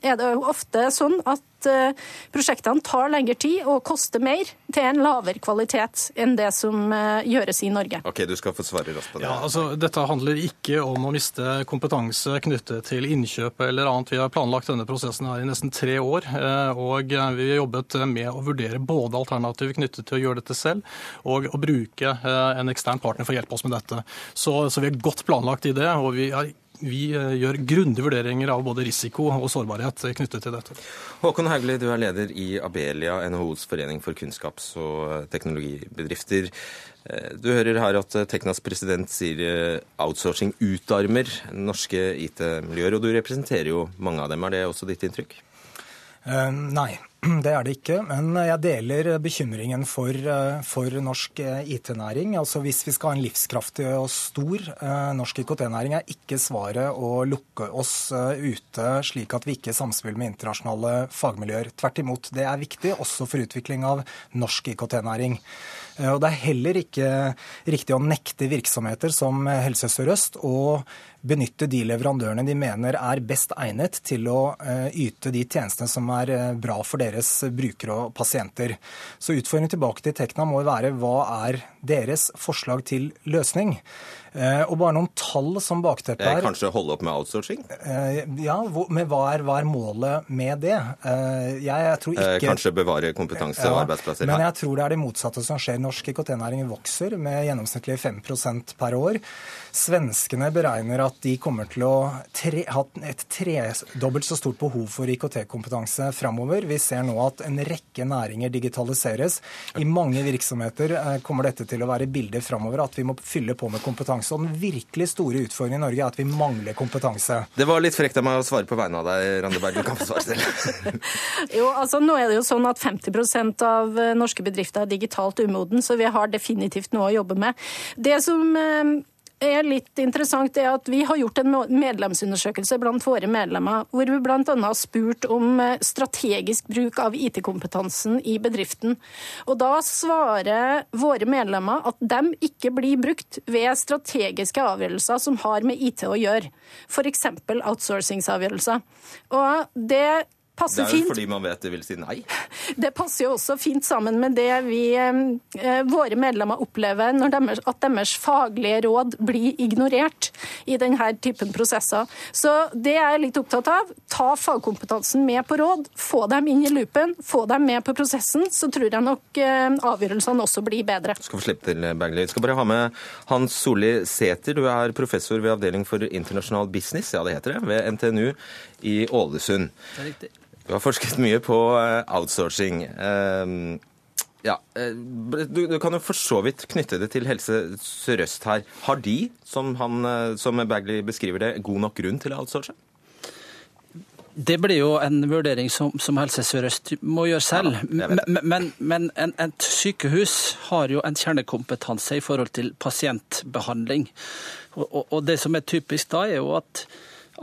er det jo ofte sånn at Eh, prosjektene tar lengre tid og koster mer til en lavere kvalitet enn det som eh, gjøres i Norge. Ok, du skal få svare raskt på det. Ja, altså, dette handler ikke om å miste kompetanse knyttet til innkjøp eller annet. Vi har planlagt denne prosessen her i nesten tre år, eh, og vi har jobbet med å vurdere både alternativ knyttet til å gjøre dette selv, og å bruke en ekstern partner for å hjelpe oss med dette. Så, så vi er godt planlagt i det, og vi har vi eh, gjør grundige vurderinger av både risiko og sårbarhet knyttet til dette. Håkon Haugli, du er leder i Abelia, NHOs forening for kunnskaps- og teknologibedrifter. Eh, du hører her at Teknas president sier eh, outsourcing utarmer norske IT-miljøer, og du representerer jo mange av dem. Er det også ditt inntrykk? Uh, nei. Det er det ikke, men jeg deler bekymringen for, eh, for norsk eh, IT-næring. Altså Hvis vi skal ha en livskraftig og stor eh, norsk IKT-næring, er ikke svaret å lukke oss ute slik at vi ikke samspiller med internasjonale fagmiljøer. Tvert imot. Det er viktig også for utvikling av norsk IKT-næring. Og Det er heller ikke riktig å nekte virksomheter som Helse Sør-Øst å benytte de leverandørene de mener er best egnet til å eh, yte de tjenestene som er eh, bra for deres brukere og pasienter. Så utfordringen tilbake til Tekna må være hva er deres forslag til løsning? Eh, og bare noen tall som bakteppe her. Kanskje holde opp med outsourcing? Eh, ja, men hva er, hva er målet med det? Eh, jeg, jeg tror ikke... Kanskje bevare kompetanse og arbeidsplasser her? Men jeg tror det er det motsatte som skjer. Norsk IKT-næring vokser med gjennomsnittlig 5% per år. Svenskene beregner at de kommer til å tre, ha et tredobbelt så stort behov for IKT-kompetanse framover. Vi ser nå at en rekke næringer digitaliseres. I mange virksomheter kommer dette til å være bildet framover, at vi må fylle på med kompetanse kompetanse. Og den virkelig store utfordringen i Norge er at vi mangler kompetanse. Det var litt frekt av meg å svare på vegne av deg, Randeberg. Du kan få svare selv. jo, altså nå er det jo sånn at 50% av eh, norske bedrifter er digitalt umoden, så vi har definitivt noe å jobbe med. Det som eh, er litt interessant, er at vi har gjort en medlemsundersøkelse blant våre medlemmer, hvor vi bl.a. har spurt om eh, strategisk bruk av IT-kompetansen i bedriften. Og Da svarer våre medlemmer at de ikke blir brukt ved strategiske avgjørelser som har med IT å gjøre, f.eks. outsourcingsavgjørelser. Og det. Det er jo fordi man vet det vil si nei? Det passer jo også fint sammen med det vi, eh, våre medlemmer opplever når deres, at deres faglige råd blir ignorert i denne typen prosesser. Så det er jeg litt opptatt av. Ta fagkompetansen med på råd, få dem inn i loopen, få dem med på prosessen. Så tror jeg nok eh, avgjørelsene også blir bedre. Du skal få slippe til, Bergli. Vi skal bare ha med Hans Solli Sæter. Du er professor ved Avdeling for internasjonal business, ja det heter det, ved NTNU i Ålesund. Det er riktig. Du har forsket mye på eh, outsourcing. Ehm, ja, eh, du, du, kan jo for så vidt knytte det til Helse Sør-Øst her. Har de, som, han, eh, som Bagley beskriver det, god nok grunn til å outsource? Det blir jo en vurdering som, som Helse Sør-Øst må gjøre selv. Ja, men, men, men en, et sykehus har jo en kjernekompetanse i forhold til pasientbehandling. Og, og, og det som er typisk da, er jo at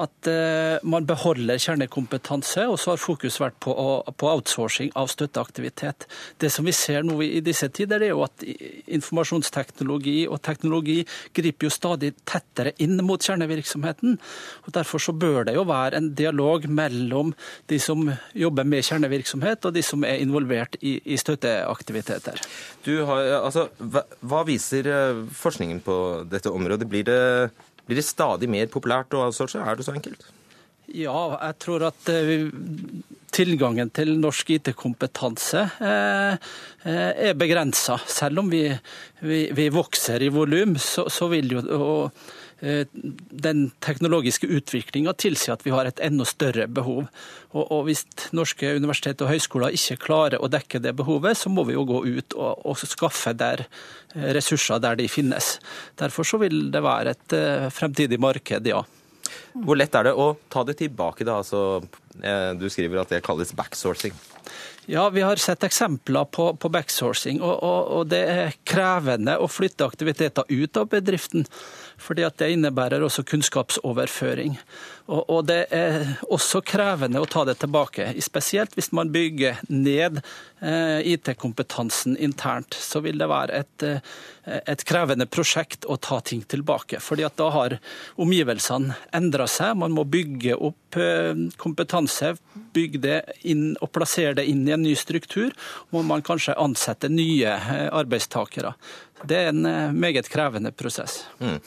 at uh, man beholder kjernekompetanse, og så har fokus vært på, på, outsourcing av støtteaktivitet. Det som vi ser nå i disse tider, er jo at informasjonsteknologi og teknologi griper jo stadig tettere inn mot kjernevirksomheten. og Derfor så bør det jo være en dialog mellom de som jobber med kjernevirksomhet, og de som er involvert i, i støtteaktiviteter. Har, altså, hva, hva viser eh, forskningen på dette området? Blir det blir det stadig mer populært å outsource? Er det så enkelt? Ja, jeg tror at eh, tilgangen til norsk IT-kompetanse eh, eh, er begrensa. Selv om vi, vi, vi, vokser i volum, så, så, vil jo den teknologiske utviklinga tilsier at vi har et enda større behov. Og, og Hvis norske universitet og høyskoler ikke klarer å dekke det behovet, så må vi jo gå ut og, og skaffe der ressurser der de finnes. Derfor så vil det være et uh, fremtidig marked, ja. Hvor lett er det å ta det tilbake, da? Altså, eh, du skriver at det kalles backsourcing. Ja, vi har sett eksempler på, på backsourcing, og, og, og, det er krevende å flytte aktiviteter ut av bedriften. Fordi at det innebærer også kunnskapsoverføring. Og, og det er også krevende å ta det tilbake, spesielt hvis man bygger ned eh, IT-kompetansen internt. Så vil det være et, eh, et krevende prosjekt å ta ting tilbake. fordi at da har omgivelsene endra seg. Man må bygge opp eh, kompetanse, bygge det inn og plassere det inn i en ny struktur. Må man kanskje ansette nye eh, arbeidstakere. Det er en eh, meget krevende prosess. Mm.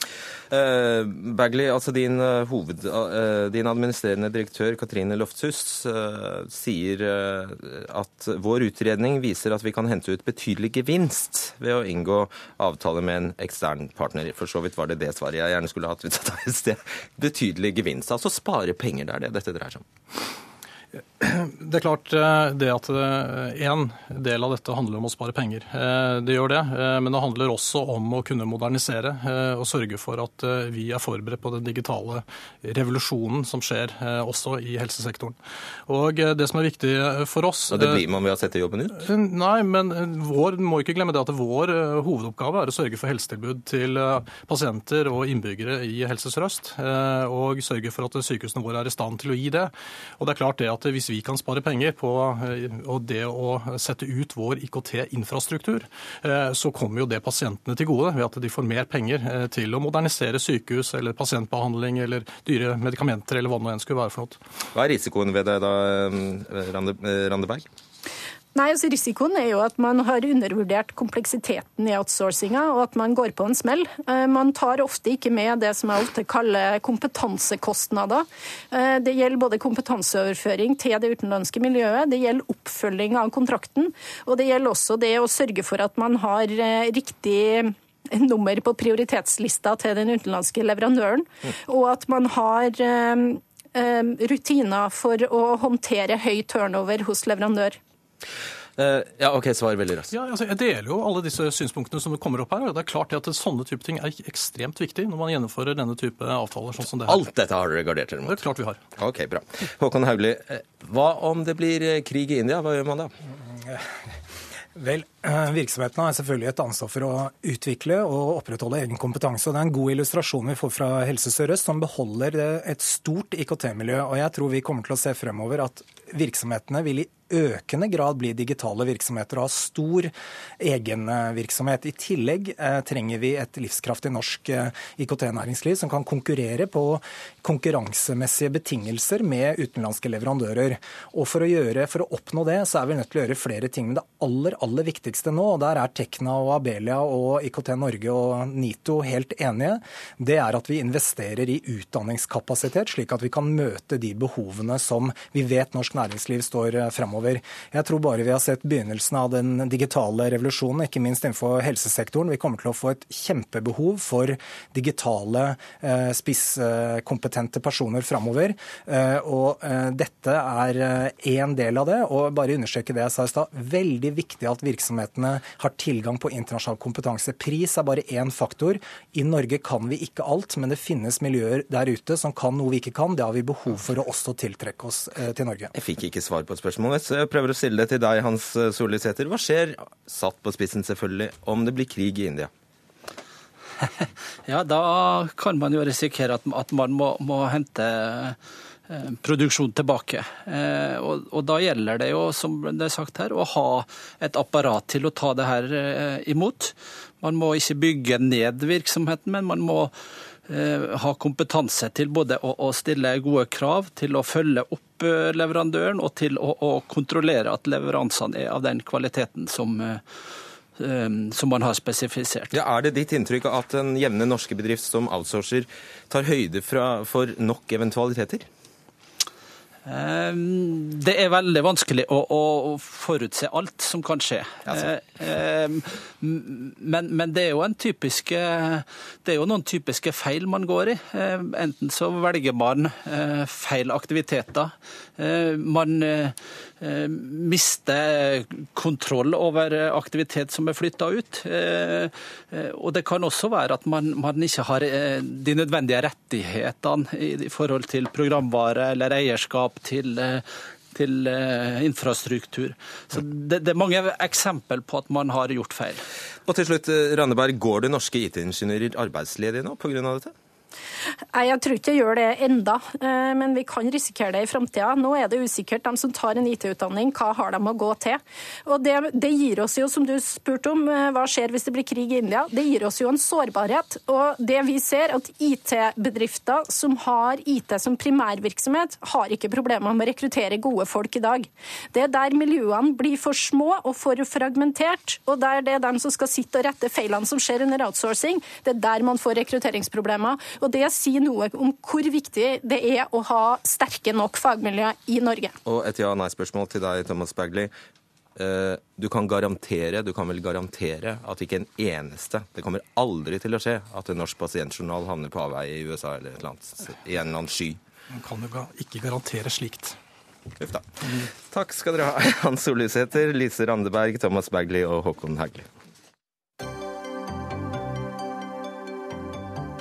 Eh, Bagley, altså din, uh, hoved, eh, din, administrerende direktør Katrine Lofthus sier at vår utredning viser at vi kan hente ut betydelig gevinst ved å inngå avtale med en ekstern partner. For så vidt var det det svaret jeg gjerne skulle hatt ut av et sted. Betydelig gevinst. Altså spare penger, det er det dette dreier seg om. Det er klart eh, det at eh, del av dette handler om å spare penger. Eh, det gjør det, men det handler også om å kunne modernisere og sørge for at vi er forberedt på den digitale revolusjonen som skjer også i helsesektoren. Og det som er viktig for oss Og Det blir man ved å sette jobben ut? Nei, men vår, må ikke glemme det at vår hovedoppgave er å sørge for helsetilbud til pasienter og innbyggere i Helse Sør-Øst. Og sørge for at sykehusene våre er i stand til å gi det. Og det er klart det at hvis vi kan spare penger på eh, det å sette ut vår IKT-infrastruktur, eh, så kommer jo det pasientene til gode ved at de får mer penger eh, til å modernisere sykehus eller pasientbehandling eller dyre medikamenter eller hva det nå enn skulle være for noe. Hva er risikoen ved det da, Randeberg? Nei, altså Risikoen er jo at man har undervurdert kompleksiteten i outsourcinga, og at man går på en smell. Eh, man tar ofte ikke med det som jeg ofte kaller kompetansekostnader. Eh, det gjelder både kompetanseoverføring til det utenlandske miljøet, det gjelder oppfølging av kontrakten, og det gjelder også det å sørge for at man har eh, riktig nummer på prioritetslista til den utenlandske leverandøren, og at man har rutiner for å håndtere høy turnover hos leverandør. Uh, ja, ok, Svar veldig raskt. Ja, altså, jeg deler jo alle disse synspunktene som kommer opp her. og det er klart at Sånne type ting er ekstremt viktig når man gjennomfører denne type avtaler. sånn som det her. Alt dette har dere gardert dere mot? Det er klart vi har. Ok, bra. Håkon Haugli, eh, hva om det blir eh, krig i India? Hva gjør man da? Vel, Virksomhetene har selvfølgelig et ansvar for å utvikle og opprettholde egen kompetanse. og Det er en god illustrasjon vi får fra Helse Sør-Øst, som beholder et stort IKT-miljø. og Jeg tror vi kommer til å se fremover at virksomhetene vil i økende grad bli digitale virksomheter og ha stor egenvirksomhet. I tillegg eh, trenger vi et livskraftig norsk eh, IKT-næringsliv som kan konkurrere på konkurransemessige betingelser med utenlandske leverandører. Og for å, gjøre, for å oppnå det, så er vi nødt til å gjøre flere ting. Men det aller, aller viktigste nå, og der er Tekna og Abelia og IKT Norge og NITO helt enige, det er at vi investerer i utdanningskapasitet, slik at vi kan møte de behovene som vi vet norsk næringsliv står eh, fremover. Jeg tror bare vi har sett begynnelsen av den digitale revolusjonen, ikke minst innenfor helsesektoren. Vi kommer til å få et kjempebehov for digitale, eh, spisskompetente personer fremover. Eh, og eh, dette er én del av det. Og bare understreke det jeg sa i stad, veldig viktig at virksomhetene har tilgang på internasjonal kompetanse. Pris er bare én faktor. I Norge kan vi ikke alt, men det finnes miljøer der ute som kan noe vi ikke kan. Det har vi behov for å også tiltrekke oss til Norge. Jeg fikk ikke svar på et spørsmål. Jeg prøver å stille det til deg, Hans Solli Sæther. Hva skjer, satt på spissen selvfølgelig, om det blir krig i India? Ja, da kan man jo risikere at, at man må, må hente eh, produksjon tilbake. Eh, og, og, da gjelder det jo, som det er sagt her, å ha et apparat til å ta det her eh, imot. Man må ikke bygge ned virksomheten, men man må Eh, ha kompetanse til både å, å, stille gode krav, til å følge opp eh, leverandøren og til å, å kontrollere at leveransene er av den kvaliteten som, eh, som man har spesifisert. Ja, er det ditt inntrykk at en jevne norske bedrift som outsourcer tar høyde fra, for nok eventualiteter? Ehm, det er veldig vanskelig å, å forutse alt som kan skje. Altså. men, men, det er jo en typiske, det er jo noen typiske feil man går i. Ehm, enten så velger man eh, feil aktiviteter. Man Eh, miste kontroll over aktivitet som er flytta ut. Eh, eh, og det kan også være at man, man ikke har de nødvendige rettighetene i forhold til programvare eller eierskap til til infrastruktur. Så det, det, er mange eksempel på at man har gjort feil. Og til slutt, Randeberg, går det norske IT-ingeniører arbeidsledige nå pga. dette? Nei, Jeg tror ikke jeg gjør det enda, eh, men vi kan risikere det i framtida. Nå er det usikkert. De som tar en IT-utdanning, hva har de å gå til? Og det, det, gir oss jo, som du spurte om, eh, hva skjer hvis det blir krig i India? Det gir oss jo en sårbarhet. Og det vi ser, at IT-bedrifter som har IT som primærvirksomhet, har ikke problemer med å rekruttere gode folk i dag. Det er der miljøene blir for små og for fragmentert, og der det er dem som skal sitte og rette feilene som skjer under outsourcing, det er der man får rekrutteringsproblemer. Og Det sier noe om hvor viktig det er å ha sterke nok fagmiljøer i Norge. Og et ja-nei-spørsmål til deg, Thomas Bagley. Eh, du kan garantere, du kan vel garantere at ikke en eneste Det kommer aldri til å skje at en norsk pasientjournal havner på avveie i USA eller et eller annet, i en eller annen sky. Man kan jo ikke garantere slikt. Uff da. Takk skal dere ha, Hans Olusæter, Lise Randeberg, Thomas Bagley og Håkon Haugli.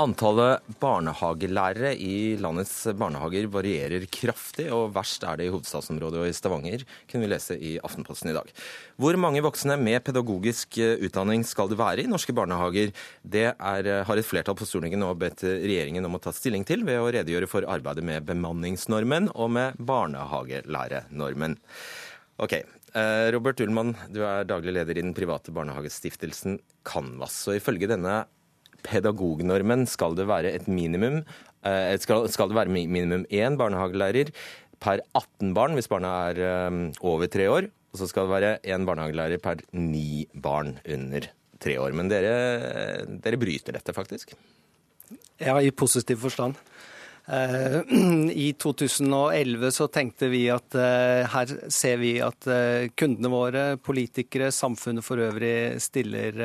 Antallet barnehagelærere i landets barnehager varierer kraftig, og verst er det i hovedstadsområdet og i Stavanger, kunne vi lese i Aftenposten i dag. Hvor mange voksne med pedagogisk utdanning skal det være i norske barnehager? Det er, eh, har et flertall på Stortinget nå bedt regjeringen om å ta stilling til ved å redegjøre for arbeidet med bemanningsnormen og med barnehagelærernormen. Ok, eh, Robert Ullmann, du er daglig leder i den private barnehagestiftelsen Canvas. og Ifølge denne pedagognormen skal det være et minimum eh, skal, det være minimum én barnehagelærer per 18 barn hvis barna er eh, over tre år. Og så skal det være én barnehagelærer per ni barn under tre år. Men dere, dere bryter dette, faktisk? Ja, i positiv forstand. Eh, I 2011 så tenkte vi at eh, her ser vi at eh, kundene våre, politikere, samfunnet for øvrig stiller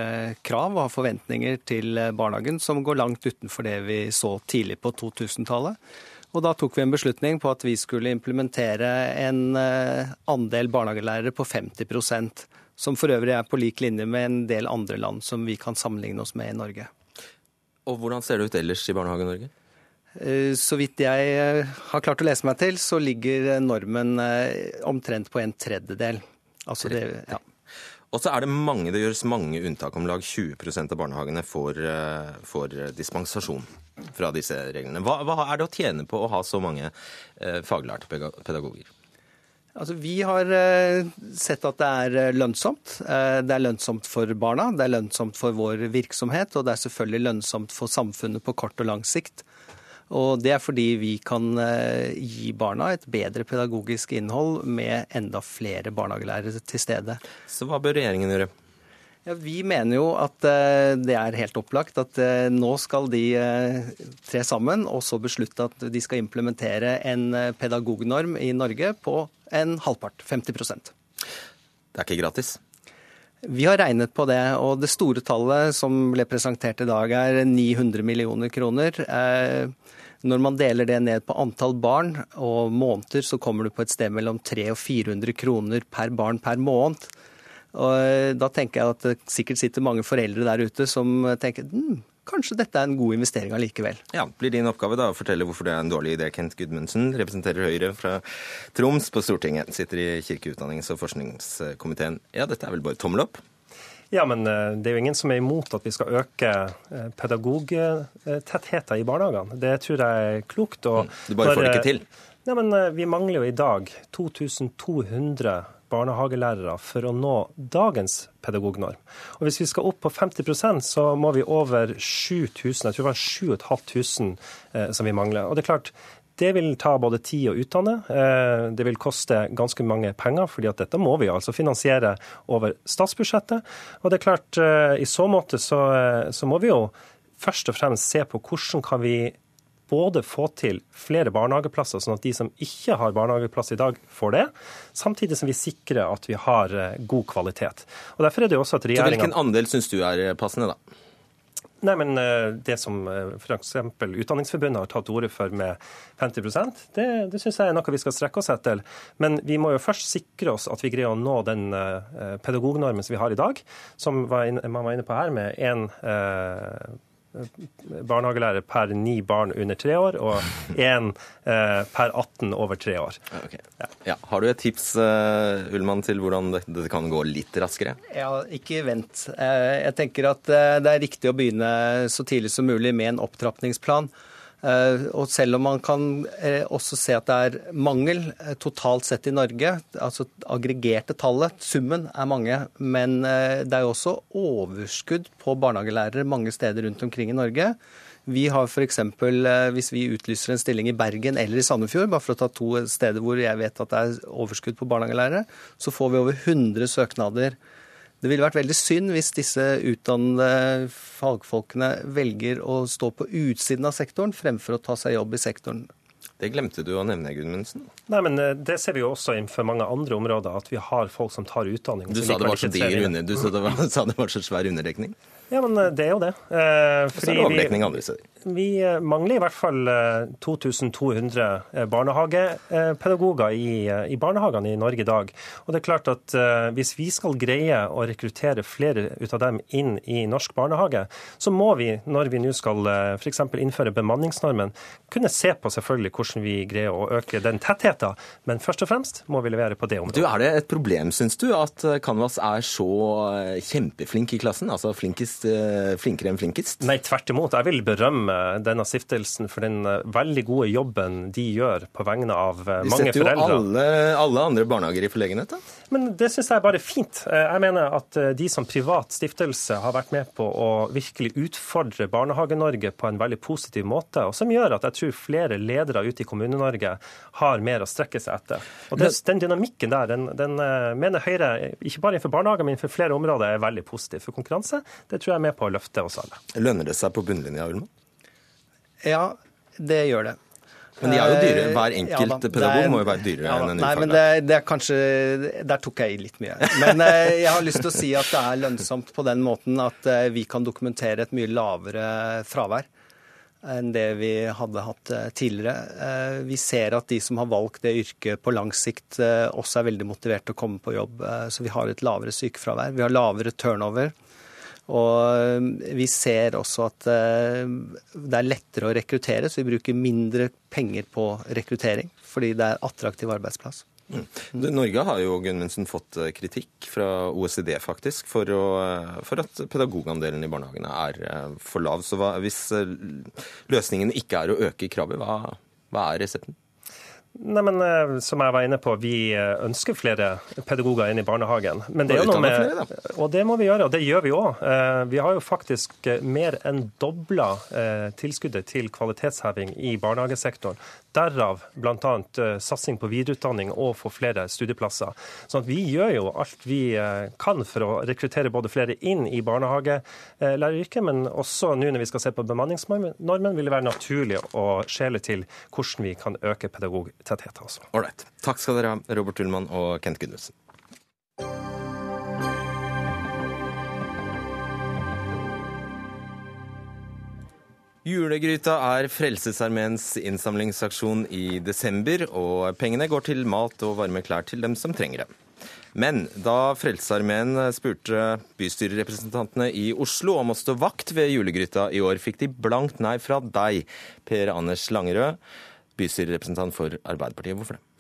krav og har forventninger til barnehagen som går langt utenfor det vi så tidlig på 2000-tallet. Og da tok vi en beslutning på at vi skulle implementere en andel barnehagelærere på 50% som for øvrig er på lik linje med en del andre land som vi kan sammenligne oss med i Norge. Og Hvordan ser det ut ellers i Barnehage-Norge? Eh, så vidt jeg eh, har klart å lese meg til, så ligger normen eh, omtrent på en tredjedel. Altså det, ja. Og så er det mange, det gjøres mange unntak. Om lag 20% av barnehagene får, får, dispensasjon fra disse reglene. Hva, hva, er det å tjene på å ha så mange faglærte pedagoger? Altså, vi har sett at det er lønnsomt. Det er lønnsomt for barna, det er lønnsomt for vår virksomhet, og det er selvfølgelig lønnsomt for samfunnet på kort og lang sikt. Og det er fordi vi kan eh, gi barna et bedre pedagogisk innhold med enda flere barnehagelærere til stede. Så hva bør regjeringen gjøre? Ja, vi mener jo at eh, det er helt opplagt at eh, nå skal de tre sammen og så beslutte at de skal implementere en pedagognorm i Norge på en halvpart, 50% Det er ikke gratis? Vi har regnet på det, og det store tallet som ble presentert i dag er 900 millioner kroner. Når man deler det ned på antall barn og måneder, så kommer du på et sted mellom 300 og 400 kroner per barn per måned. Og eh, da tenker jeg at det sikkert sitter mange foreldre der ute som tenker hm, kanskje dette er en god investering allikevel. Ja, blir din oppgave da å fortelle hvorfor det er en dårlig idé. Kent Gudmundsen representerer Høyre fra Troms på Stortinget. Sitter i kirke-, utdannings- og forskningskomiteen. Ja, dette er vel bare tommel opp? Ja, men eh, det er jo ingen som er imot at vi skal øke eh, pedagogtettheten i barnehagene. Det tror jeg er klokt. Og mm, du bare får det ikke til? Ja, men eh, Vi mangler jo i dag 2200 barnehagelærere for å nå dagens pedagognorm. Og Hvis vi skal opp på 50% så må vi over 7000, jeg tror det var 7500 som vi mangler. Og det er klart, det vil ta både tid å utdanne, eh, det vil koste ganske mange penger, fordi at dette må vi altså finansiere over statsbudsjettet. Og det er klart, eh, i så måte så, eh, så må vi jo først og fremst se på hvordan kan vi både få til flere barnehageplasser, sånn at de som ikke har barnehageplass i dag, får det, samtidig som vi sikrer at vi har god kvalitet. Og derfor er det også at regjeringen... Så Hvilken andel syns du er passende, da? Nei, men eh, Det som f.eks. Utdanningsforbundet har tatt til orde for med 50 det, det syns jeg er noe vi skal strekke oss etter. Men vi må jo først sikre oss at vi greier å nå den pedagognormen som vi har i dag, som man var inne på her, med én barnehagelærer per ni barn under tre år, og én eh, per 18 over tre år. Okay. Ja. Ja. Har du et tips uh, Ullmann, til hvordan det, det, kan gå litt raskere? Ja, ikke vent. Eh, jeg tenker at det er riktig å begynne så tidlig som mulig med en opptrappingsplan. Eh, og selv om man kan eh, også se at det er mangel eh, totalt sett i Norge, altså aggregerte tallet, summen, er mange, men det er jo også overskudd på barnehagelærere mange steder rundt omkring i Norge. Vi har f.eks. hvis vi utlyser en stilling i Bergen eller i Sandefjord, bare for å ta to steder hvor jeg vet at det er overskudd på barnehagelærere, så får vi over 100 søknader det ville vært veldig synd hvis disse utdannede fagfolkene velger å stå på utsiden av sektoren fremfor å ta seg jobb i sektoren. Det glemte du å nevne, Gudmundsen. Nei, men eh, Det ser vi jo også innenfor mange andre områder, at vi har folk som tar utdanning. Du sa det var så diger under, du sa det var, sa det var så svær underdekning? Ja, men eh, det er jo det. Eh, så er det overdekning andre steder. Vi eh, mangler i hvert fall 2200 eh, eh, barnehagepedagoger i, i, barnehagene i Norge i dag. Og det er klart at Hvis vi skal greie å rekruttere flere ut av dem inn i norsk barnehage, så må vi, når vi nå skal f.eks. innføre bemanningsnormen, kunne se på selvfølgelig hvordan vi greier å øke den tettheten. Men først og fremst må vi levere på det området. Du, er det et problem, syns du, at Canvas er så kjempeflink i klassen? Altså flinkest, flinkere enn flinkest? Nei, tvert imot. Jeg vil berømme denne stiftelsen for den eh, veldig gode jobben de gjør på vegne av eh, mange foreldre. De setter jo alle, alle, andre barnehager i forlegenhet, da? Men det syns jeg er bare fint. Eh, jeg mener at de som privat stiftelse har vært med på å virkelig utfordre Barnehage-Norge på en veldig positiv måte, og som gjør at jeg tror flere ledere ute i Kommune-Norge har mer å strekke seg etter. Og det, Den dynamikken der, den, den mener Høyre, ikke bare innenfor barnehager, men innenfor flere områder, er veldig positiv. For konkurranse, det tror jeg er med på å løfte oss alle. Lønner det seg på bunnlinja, Ulman? Ja, det gjør det. Men de er jo dyre. Hver enkelt ja, pedagog må jo være dyrere ja, enn en ufaglært. Nei, men det, det, er kanskje Der tok jeg i litt mye. Men eh, jeg har lyst til å si at det er lønnsomt på den måten at eh, vi kan dokumentere et mye lavere fravær enn det vi hadde hatt eh, tidligere. Vi ser at de som har valgt det yrket på lang sikt, også er veldig motivert til å komme på jobb. Så vi har et lavere sykefravær. Vi har lavere turnover. Og um, vi ser også at uh, det er lettere å rekruttere, så vi bruker mindre penger på rekruttering fordi det er attraktiv arbeidsplass. Mm. Norge har jo Gunnmundsen, fått uh, kritikk fra OECD faktisk for, å, for, at pedagogandelen i barnehagene er for lav. Så hva, hvis løsningen ikke er å øke kravet, hva, hva er resepten? Nei, men eh, Som jeg var inne på, vi eh, ønsker flere pedagoger inn i barnehagen. Men det er noe med, og det må vi gjøre, og det gjør vi òg. Eh, vi har jo faktisk mer enn dobla tilskuddet til kvalitetsheving i barnehagesektoren. Derav bl.a. satsing på videreutdanning og få flere studieplasser. Så vi gjør jo alt vi kan for å rekruttere både flere inn i barnehagelæreryrket, men også nå når vi skal se på bemanningsnormen, vil det være naturlig å skjele til hvordan vi kan øke pedagog tetthet. Altså. Ålreit. Takk skal dere ha, Robert Ullmann og Kent Gudmundsen. Julegryta er Frelsesarmeens innsamlingsaksjon i desember, og pengene går til mat og varme klær til dem som trenger det. Men da Frelsesarmeen spurte bystyrerepresentantene i Oslo om å stå vakt ved julegryta i år, fikk de blankt nei fra deg, Per Anders Langerød bystyrerepresentant for Arbeiderpartiet. Hvorfor det?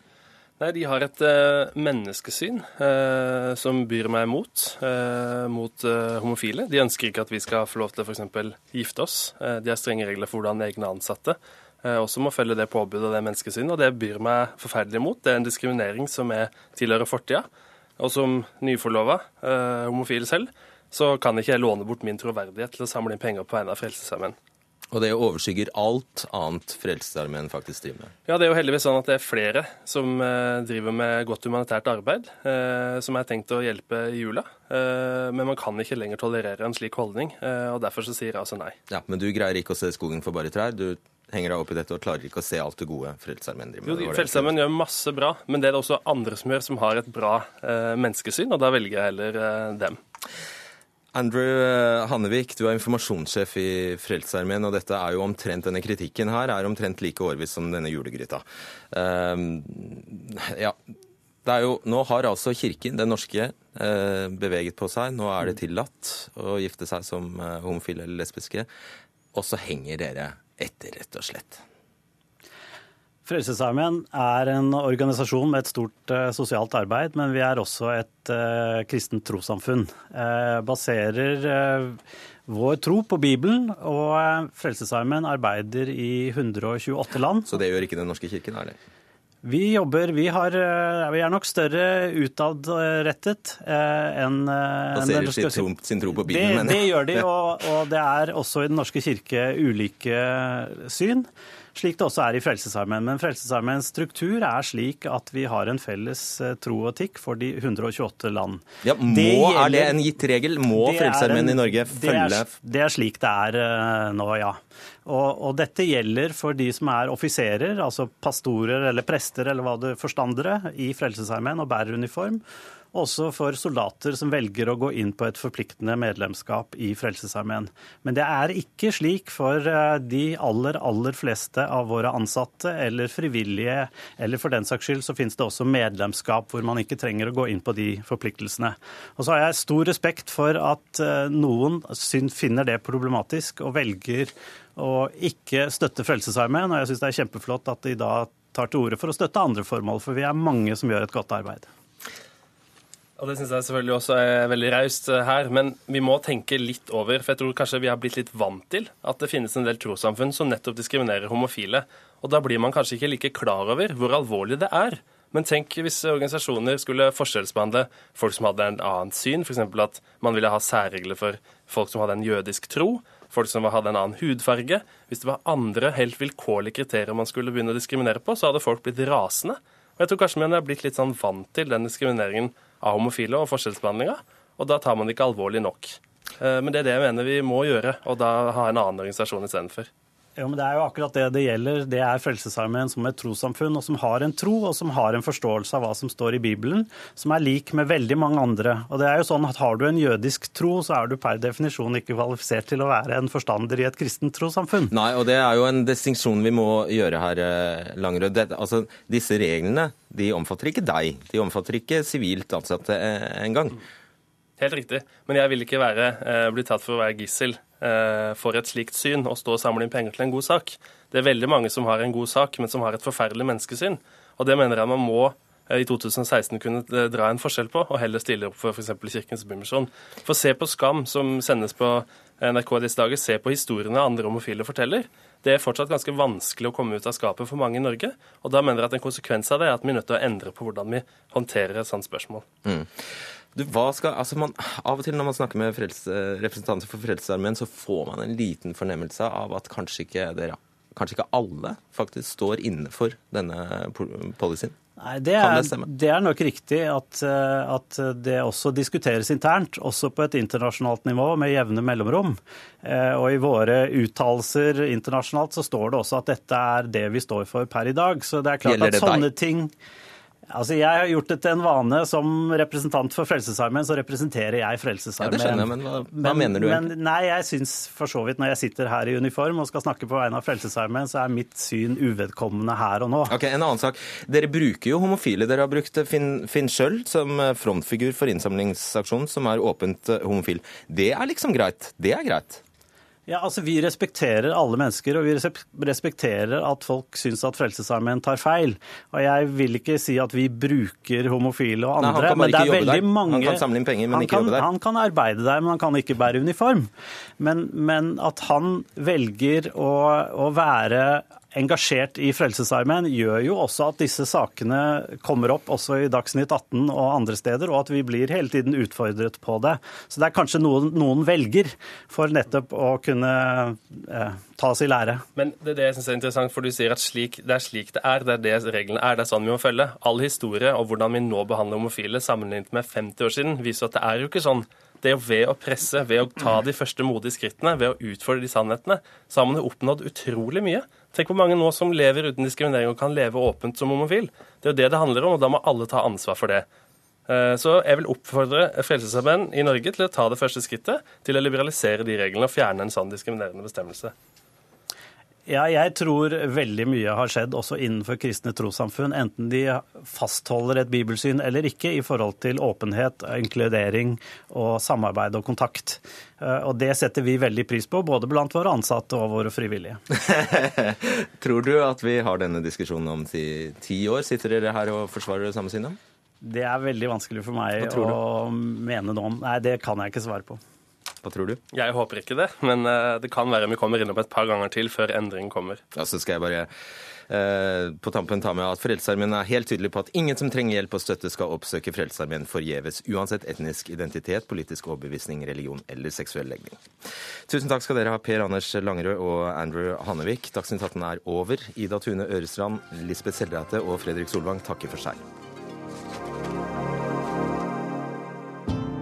Nei, De har et uh, menneskesyn uh, som byr meg mot, uh, mot homofile. De ønsker ikke at vi skal få lov til å f.eks. gifte oss. de har strenge regler for hvordan egne ansatte også må følge det påbudet og det menneskesynet, og det byr meg forferdelig mot. Det er en diskriminering som er tilhører fortida. Og som nyforlova homofil selv, så kan ikke jeg låne bort min troverdighet til å samle inn penger på vegne av Frelsesarmeen. Og det overskygger alt annet Frelsesarmeen faktisk driver med? Ja, det er jo heldigvis sånn at det er flere som eh, driver med godt humanitært arbeid, eh, som er tenkt å hjelpe i jula. Eh, men man kan ikke lenger tolerere en slik holdning, og derfor så sier jeg altså nei. Ja, Men du greier ikke å se skogen for bare trær? Du henger deg opp i dette og klarer ikke å se alt det gode Frelsesarmeen driver med? Jo, Frelsesarmeen gjør masse bra, men det er det også andre som gjør, som har et bra menneskesyn, og da velger jeg heller dem. Andrew eh, Hannevik, du er informasjonssjef i Frelsesarmeen, og dette er jo omtrent, denne kritikken her er omtrent like årvis som denne julegryta. Uh, ja, det er jo, nå har altså Kirken, den norske, uh, beveget på seg. Nå er det tillatt å gifte seg som uh, homofile eller lesbiske. Og så henger dere etter, rett og slett. Frelsesarmeen er en organisasjon med et stort uh, sosialt arbeid, men vi er også et uh, kristent trossamfunn. Uh, baserer vår tro på Bibelen, og Frelsesarmeen arbeider i 128 land. Så det gjør ikke Den norske kirken, er det? Vi jobber Vi, har, vi er nok større utadrettet enn Baserer sin tro, sin tro på Bibelen, det, mener jeg. Det gjør de, og, og det er også i Den norske kirke ulike syn slik det også er i Frelsesarmeen. Men Frelsesarmeens struktur er slik at vi har en felles eh, tro og etikk for de 128 land. Ja, må, det gjelder, er det en gitt regel? Må Frelsesarmeen i Norge følge det er, det er, slik det er uh, nå, ja. Og, og, dette gjelder for de som er offiserer, altså pastorer eller prester eller hva det forstandere i Frelsesarmeen og bærer uniform også for soldater som velger å gå inn på et forpliktende medlemskap i Frelsesarmeen. Men det er ikke slik for eh, de aller, aller fleste av våre ansatte eller frivillige, eller for den saks skyld så finnes det også medlemskap hvor man ikke trenger å gå inn på de forpliktelsene. Og så har jeg stor respekt for at eh, noen finner det problematisk og velger å ikke støtte Frelsesarmeen, og jeg syns det er kjempeflott at de da tar til orde for å støtte andre formål, for vi er mange som gjør et godt arbeid. Og Det syns jeg selvfølgelig også er veldig raust eh, her. Men vi må tenke litt over, for jeg tror kanskje vi har blitt litt vant til at det finnes en del trossamfunn som nettopp diskriminerer homofile. Og da blir man kanskje ikke like klar over hvor alvorlig det er. Men tenk hvis organisasjoner skulle forskjellsbehandle folk som hadde en annet syn, f.eks. at man ville ha særregler for folk som hadde en jødisk tro, folk som hadde en annen hudfarge. Hvis det var andre helt vilkårlige kriterier man skulle begynne å diskriminere på, så hadde folk blitt rasende. Og jeg tror kanskje vi har blitt litt sånn vant til den diskrimineringen av homofile og forskjellsbehandlinga, og da tar man det ikke alvorlig nok. Eh, men det er det jeg mener vi må gjøre, og da ha en annen organisasjon istedenfor. Jo, men Det er jo akkurat det det gjelder. Det er Frelsesarmeen som et trossamfunn, og som har en tro og som har en forståelse av hva som står i Bibelen, som er lik med veldig mange andre. Og det er jo sånn at Har du en jødisk tro, så er du per definisjon ikke kvalifisert til å være en forstander i et kristent trossamfunn. Nei, og det er jo en distinksjon vi må gjøre her, eh, Langerød. Altså, disse reglene de omfatter ikke deg. De omfatter ikke sivilt ansatte eh, engang. Helt riktig. Men jeg vil ikke være, eh, bli tatt for å være gissel for et slikt syn å stå og samle inn penger til en god sak. Det er veldig mange som har en god sak, men som har et forferdelig menneskesyn. Og det mener jeg man må eh, i 2016 kunne eh, dra en forskjell på, og heller stille opp for f.eks. Kirkens Bymisjon. For se på Skam, som sendes på NRK disse dager, se på historiene andre homofile forteller. Det er fortsatt ganske vanskelig å komme ut av skapet for mange i Norge. Og da mener jeg at en konsekvens av det er at vi er nødt til å endre på hvordan vi håndterer et sånt spørsmål. Mm. Du, skal, altså man, av og til når man snakker med frelse, representanter for Frelsesarmeen, så får man en liten fornemmelse av at kanskje ikke, dere, kanskje ikke alle faktisk står inne for denne policyen. Nei, det er, det er, nok riktig at, at, det også diskuteres internt, også på et internasjonalt nivå med jevne mellomrom. Eh, og i våre uttalelser internasjonalt så står det også at dette er det vi står for per i dag. Så det er klart Gjelder at sånne deg? ting Altså, Jeg har gjort det til en vane som representant for Frelsesarmeen, så representerer jeg Frelsesarmeen. Ja, det skjønner jeg, men hva, hva men, mener du? Men, nei, jeg syns for så vidt når jeg sitter her i uniform og skal snakke på vegne av Frelsesarmeen, så er mitt syn uvedkommende her og nå. Ok, En annen sak. Dere bruker jo homofile. Dere har brukt Finn, Finn Schjøll som frontfigur for innsamlingsaksjonen, som er åpent eh, homofil. Det er liksom greit? Det er greit? Ja, altså Vi respekterer alle mennesker, og vi respekterer at folk syns at Frelsesarmeen tar feil. Og Jeg vil ikke si at vi bruker homofile og andre, Nei, men det er veldig der. mange Han kan samle inn penger, men ikke kan, jobbe der. Han kan arbeide der, men han kan ikke bære uniform. Men, men at han velger å, å være engasjert i Frelsesarmeen, gjør jo også at disse sakene kommer opp også i Dagsnytt 18 og andre steder, og at vi blir hele tiden utfordret på det. Så det er kanskje noen, noen velger for nettopp å kunne eh, ta oss i lære. Men det er det jeg syns er interessant, for du sier at slik, det er slik det er, det er det reglene er, det er sånn vi må følge. All historie og hvordan vi nå behandler homofile sammenlignet med 50 år siden, viser at det er jo ikke sånn det er jo ved å presse, ved å ta de første modige skrittene, ved å utfordre de sannhetene, så har man jo oppnådd utrolig mye. Tenk hvor mange nå som lever uten diskriminering og kan leve åpent som homofil. Det er jo det det handler om, og da må alle ta ansvar for det. Eh, så jeg vil oppfordre Frelsesarbeid i Norge til å ta det første skrittet til å liberalisere de reglene og fjerne en sånn diskriminerende bestemmelse. Ja, jeg tror veldig mye har skjedd også innenfor kristne trossamfunn, enten de fastholder et bibelsyn eller ikke, i forhold til åpenhet, inkludering og samarbeid og kontakt. Eh, og det setter vi veldig pris på, både blant våre ansatte og våre frivillige. tror du at vi har denne diskusjonen om ti, ti år? Sitter dere her og forsvarer det samme synet? Det er veldig vanskelig for meg å mene noe om. Nei, det kan jeg ikke svare på. Hva tror du? Jeg håper ikke det, men eh, det kan være vi kommer innom et par ganger til før endringen kommer. Ja, Så skal jeg bare eh, på tampen ta med at Frelsesarmeen er helt tydelig på at ingen som trenger hjelp og støtte skal oppsøke Frelsesarmeen forgjeves, uansett etnisk identitet, politisk overbevisning, religion eller seksuell legning. Tusen takk skal dere ha, Per Anders Langerød og Andrew Hannevik. Dagsnytt 18 er over. Ida Tune Ørestrand, Lisbeth Seldrate og Fredrik Solvang takker for seg.